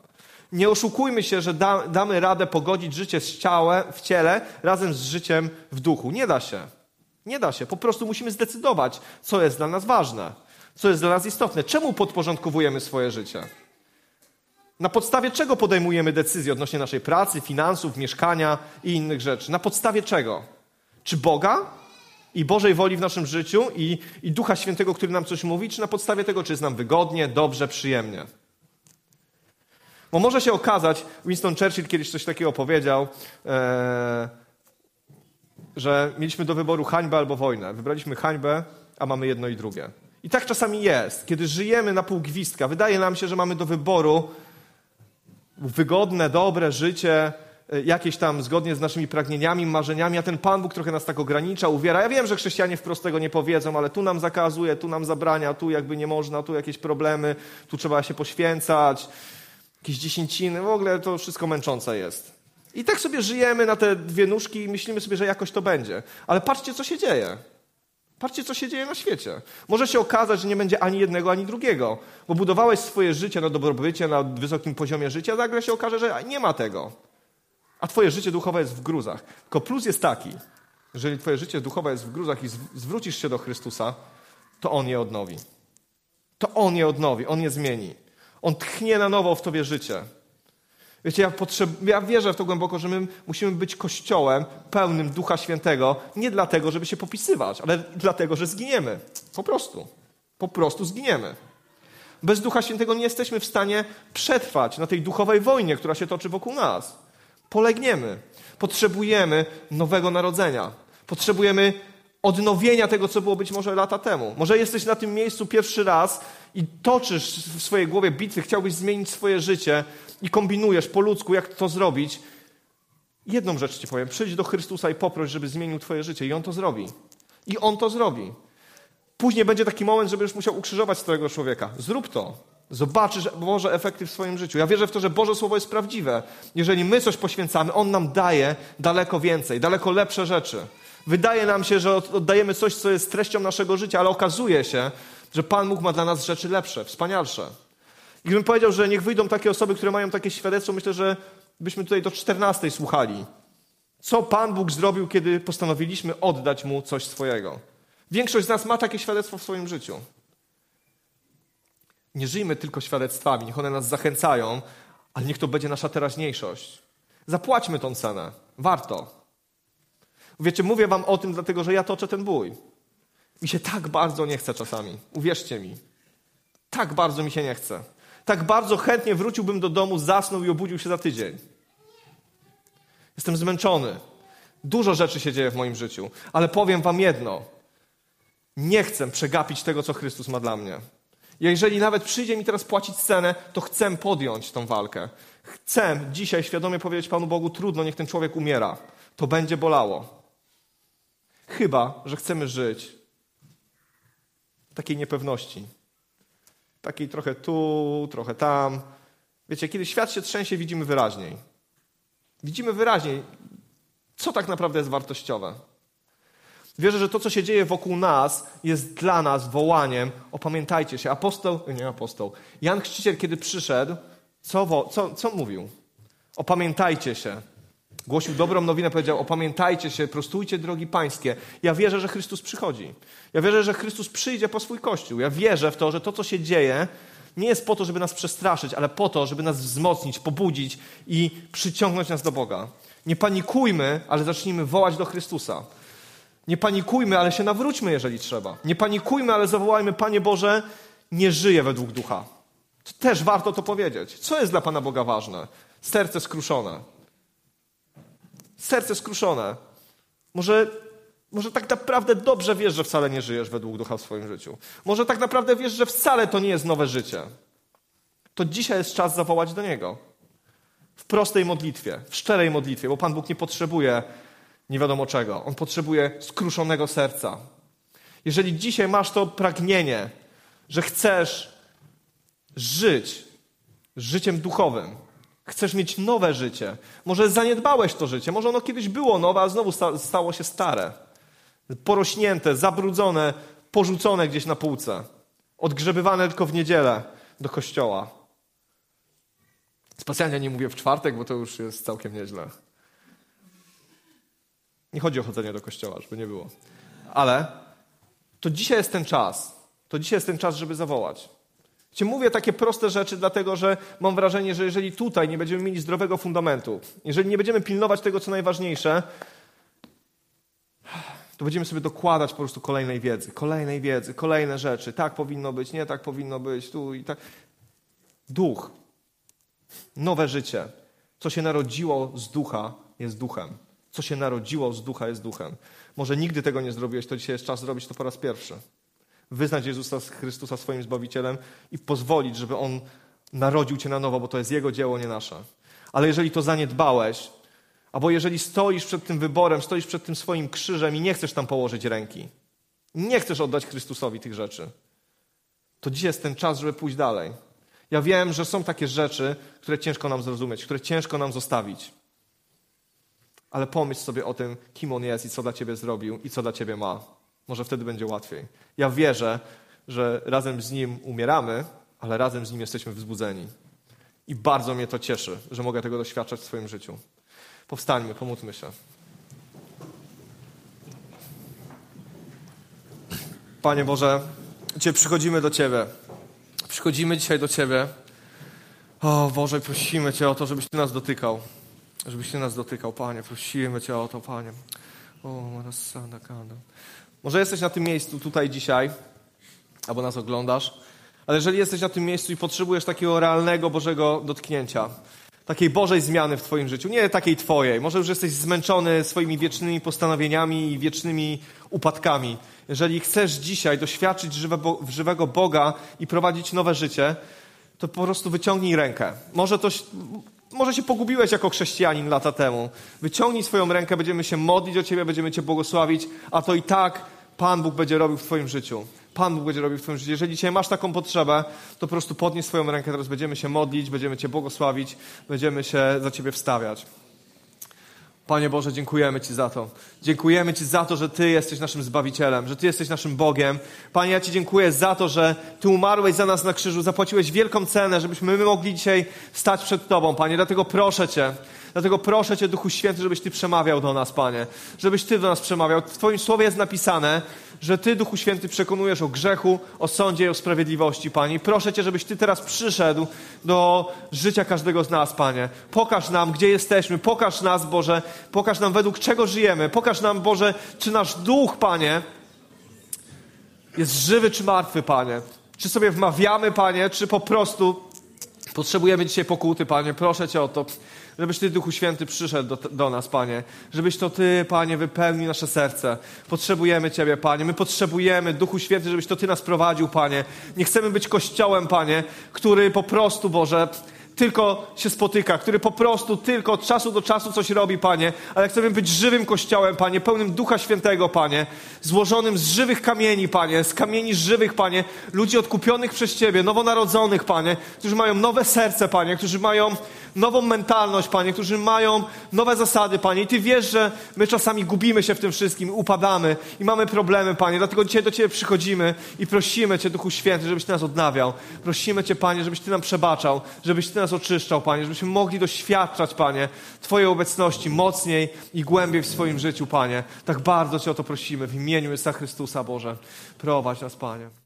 Nie oszukujmy się, że da, damy radę pogodzić życie z ciałem, w ciele razem z życiem w duchu. Nie da się. Nie da się. Po prostu musimy zdecydować, co jest dla nas ważne, co jest dla nas istotne. Czemu podporządkowujemy swoje życie? Na podstawie czego podejmujemy decyzje odnośnie naszej pracy, finansów, mieszkania i innych rzeczy? Na podstawie czego? Czy Boga i Bożej woli w naszym życiu i, i Ducha Świętego, który nam coś mówi, czy na podstawie tego, czy jest nam wygodnie, dobrze, przyjemnie? Bo może się okazać, Winston Churchill kiedyś coś takiego powiedział, e, że mieliśmy do wyboru hańbę albo wojnę. Wybraliśmy hańbę, a mamy jedno i drugie. I tak czasami jest. Kiedy żyjemy na pół gwizdka, wydaje nam się, że mamy do wyboru wygodne, dobre życie, jakieś tam zgodnie z naszymi pragnieniami, marzeniami, a ten Pan Bóg trochę nas tak ogranicza, uwiera. Ja wiem, że chrześcijanie wprost tego nie powiedzą, ale tu nam zakazuje, tu nam zabrania, tu jakby nie można, tu jakieś problemy, tu trzeba się poświęcać, jakieś dziesięciny, w ogóle to wszystko męczące jest. I tak sobie żyjemy na te dwie nóżki i myślimy sobie, że jakoś to będzie. Ale patrzcie, co się dzieje. Patrzcie, co się dzieje na świecie. Może się okazać, że nie będzie ani jednego, ani drugiego, bo budowałeś swoje życie na dobrobycie, na wysokim poziomie życia, a nagle się okaże, że nie ma tego. A twoje życie duchowe jest w gruzach. Tylko plus jest taki, jeżeli twoje życie duchowe jest w gruzach i zwrócisz się do Chrystusa, to On je odnowi. To On je odnowi, On je zmieni. On tchnie na nowo w tobie życie. Wiecie, ja, potrzeb... ja wierzę w to głęboko, że my musimy być kościołem pełnym Ducha Świętego, nie dlatego, żeby się popisywać, ale dlatego, że zginiemy. Po prostu. Po prostu zginiemy. Bez Ducha Świętego nie jesteśmy w stanie przetrwać na tej duchowej wojnie, która się toczy wokół nas. Polegniemy. Potrzebujemy nowego narodzenia. Potrzebujemy odnowienia tego, co było być może lata temu. Może jesteś na tym miejscu pierwszy raz i toczysz w swojej głowie bitwy, chciałbyś zmienić swoje życie i kombinujesz po ludzku, jak to zrobić. Jedną rzecz ci powiem. Przyjdź do Chrystusa i poproś, żeby zmienił twoje życie i On to zrobi. I On to zrobi. Później będzie taki moment, że będziesz musiał ukrzyżować starego człowieka. Zrób to. Zobaczysz Boże efekty w swoim życiu. Ja wierzę w to, że Boże Słowo jest prawdziwe. Jeżeli my coś poświęcamy, On nam daje daleko więcej, daleko lepsze rzeczy. Wydaje nam się, że oddajemy coś, co jest treścią naszego życia, ale okazuje się, że Pan Bóg ma dla nas rzeczy lepsze, wspanialsze. I gdybym powiedział, że niech wyjdą takie osoby, które mają takie świadectwo, myślę, że byśmy tutaj do 14 słuchali. Co Pan Bóg zrobił, kiedy postanowiliśmy oddać Mu coś swojego? Większość z nas ma takie świadectwo w swoim życiu. Nie żyjmy tylko świadectwami, niech one nas zachęcają, ale niech to będzie nasza teraźniejszość. Zapłaćmy tą cenę. Warto. Wiecie, mówię wam o tym, dlatego że ja toczę ten bój. Mi się tak bardzo nie chce czasami. Uwierzcie mi. Tak bardzo mi się nie chce. Tak bardzo chętnie wróciłbym do domu, zasnął i obudził się za tydzień. Jestem zmęczony. Dużo rzeczy się dzieje w moim życiu, ale powiem wam jedno. Nie chcę przegapić tego, co Chrystus ma dla mnie. Jeżeli nawet przyjdzie mi teraz płacić cenę, to chcę podjąć tą walkę. Chcę dzisiaj świadomie powiedzieć Panu Bogu, trudno, niech ten człowiek umiera. To będzie bolało. Chyba, że chcemy żyć w takiej niepewności. Takiej trochę tu, trochę tam. Wiecie, kiedy świat się trzęsie, widzimy wyraźniej. Widzimy wyraźniej, co tak naprawdę jest wartościowe. Wierzę, że to, co się dzieje wokół nas, jest dla nas wołaniem. Opamiętajcie się. Apostoł, nie apostoł. Jan Chrzciciel, kiedy przyszedł, co, co, co mówił? Opamiętajcie się. Głosił dobrą nowinę, powiedział: Opamiętajcie się, prostujcie drogi pańskie. Ja wierzę, że Chrystus przychodzi. Ja wierzę, że Chrystus przyjdzie po swój kościół. Ja wierzę w to, że to, co się dzieje, nie jest po to, żeby nas przestraszyć, ale po to, żeby nas wzmocnić, pobudzić i przyciągnąć nas do Boga. Nie panikujmy, ale zacznijmy wołać do Chrystusa. Nie panikujmy, ale się nawróćmy, jeżeli trzeba. Nie panikujmy, ale zawołajmy: Panie Boże, nie żyję według ducha. To też warto to powiedzieć. Co jest dla Pana Boga ważne? Serce skruszone. Serce skruszone. Może, może tak naprawdę dobrze wiesz, że wcale nie żyjesz według ducha w swoim życiu. Może tak naprawdę wiesz, że wcale to nie jest nowe życie. To dzisiaj jest czas zawołać do Niego. W prostej modlitwie, w szczerej modlitwie, bo Pan Bóg nie potrzebuje nie wiadomo czego. On potrzebuje skruszonego serca. Jeżeli dzisiaj masz to pragnienie, że chcesz żyć życiem duchowym, chcesz mieć nowe życie, może zaniedbałeś to życie, może ono kiedyś było nowe, a znowu stało się stare, porośnięte, zabrudzone, porzucone gdzieś na półce, odgrzebywane tylko w niedzielę do kościoła. Specjalnie nie mówię w czwartek, bo to już jest całkiem nieźle. Nie chodzi o chodzenie do kościoła, żeby nie było. Ale to dzisiaj jest ten czas. To dzisiaj jest ten czas, żeby zawołać. Cię mówię takie proste rzeczy, dlatego że mam wrażenie, że jeżeli tutaj nie będziemy mieli zdrowego fundamentu, jeżeli nie będziemy pilnować tego, co najważniejsze, to będziemy sobie dokładać po prostu kolejnej wiedzy, kolejnej wiedzy, kolejne rzeczy. Tak powinno być, nie tak powinno być, tu i tak. Duch, nowe życie, co się narodziło z ducha, jest duchem co się narodziło z ducha, jest duchem. Może nigdy tego nie zrobiłeś, to dzisiaj jest czas zrobić to po raz pierwszy. Wyznać Jezusa Chrystusa swoim Zbawicielem i pozwolić, żeby On narodził cię na nowo, bo to jest Jego dzieło, nie nasze. Ale jeżeli to zaniedbałeś, albo jeżeli stoisz przed tym wyborem, stoisz przed tym swoim krzyżem i nie chcesz tam położyć ręki, nie chcesz oddać Chrystusowi tych rzeczy, to dzisiaj jest ten czas, żeby pójść dalej. Ja wiem, że są takie rzeczy, które ciężko nam zrozumieć, które ciężko nam zostawić ale pomyśl sobie o tym, kim On jest i co dla Ciebie zrobił i co dla Ciebie ma. Może wtedy będzie łatwiej. Ja wierzę, że razem z Nim umieramy, ale razem z Nim jesteśmy wzbudzeni. I bardzo mnie to cieszy, że mogę tego doświadczać w swoim życiu. Powstańmy, pomódlmy się. Panie Boże, Cię przychodzimy do Ciebie. Przychodzimy dzisiaj do Ciebie. O Boże, prosimy Cię o to, żebyś Ty nas dotykał żebyś Ty nas dotykał, Panie. Prosimy Cię o to, Panie. O, Może jesteś na tym miejscu tutaj dzisiaj, albo nas oglądasz, ale jeżeli jesteś na tym miejscu i potrzebujesz takiego realnego Bożego dotknięcia, takiej Bożej zmiany w Twoim życiu, nie takiej Twojej. Może już jesteś zmęczony swoimi wiecznymi postanowieniami i wiecznymi upadkami. Jeżeli chcesz dzisiaj doświadczyć żywego Boga i prowadzić nowe życie, to po prostu wyciągnij rękę. Może to, może się pogubiłeś jako chrześcijanin lata temu. Wyciągnij swoją rękę, będziemy się modlić o Ciebie, będziemy Cię błogosławić, a to i tak Pan Bóg będzie robił w Twoim życiu. Pan Bóg będzie robił w Twoim życiu. Jeżeli dzisiaj masz taką potrzebę, to po prostu podnieś swoją rękę, teraz będziemy się modlić, będziemy Cię błogosławić, będziemy się za Ciebie wstawiać. Panie Boże, dziękujemy Ci za to. Dziękujemy Ci za to, że Ty jesteś naszym Zbawicielem, że Ty jesteś naszym Bogiem. Panie, ja Ci dziękuję za to, że Ty umarłeś za nas na krzyżu, zapłaciłeś wielką cenę, żebyśmy my mogli dzisiaj stać przed Tobą, Panie. Dlatego proszę Cię, Dlatego proszę Cię, Duchu Święty, żebyś Ty przemawiał do nas, Panie. Żebyś Ty do nas przemawiał. W Twoim słowie jest napisane, że Ty, Duchu Święty, przekonujesz o grzechu, o sądzie i o sprawiedliwości, Panie. I proszę Cię, żebyś Ty teraz przyszedł do życia każdego z nas, Panie. Pokaż nam, gdzie jesteśmy. Pokaż nas, Boże. Pokaż nam, według czego żyjemy. Pokaż nam, Boże, czy nasz duch, Panie, jest żywy czy martwy, Panie. Czy sobie wmawiamy, Panie, czy po prostu potrzebujemy dzisiaj pokuty, Panie. Proszę Cię o to żebyś Ty, Duchu Święty, przyszedł do, do, nas, Panie. Żebyś to Ty, Panie, wypełnił nasze serce. Potrzebujemy Ciebie, Panie. My potrzebujemy, Duchu Święty, żebyś to Ty nas prowadził, Panie. Nie chcemy być kościołem, Panie, który po prostu, Boże, tylko się spotyka, który po prostu tylko od czasu do czasu coś robi, Panie, ale chcemy być żywym Kościołem, Panie, pełnym Ducha Świętego, Panie, złożonym z żywych kamieni, Panie, z kamieni żywych, Panie, ludzi odkupionych przez Ciebie, nowonarodzonych, Panie, którzy mają nowe serce, Panie, którzy mają nową mentalność, Panie, którzy mają nowe zasady, Panie. I Ty wiesz, że my czasami gubimy się w tym wszystkim, upadamy i mamy problemy, Panie. Dlatego dzisiaj do Ciebie przychodzimy i prosimy Cię, Duchu Święty, żebyś Ty nas odnawiał. Prosimy Cię, Panie, żebyś Ty nam przebaczał, żebyś Ty nas oczyszczał, Panie, żebyśmy mogli doświadczać, Panie, Twojej obecności mocniej i głębiej w swoim życiu, Panie. Tak bardzo Cię o to prosimy w imieniu Jezusa Chrystusa, Boże. Prowadź nas, Panie.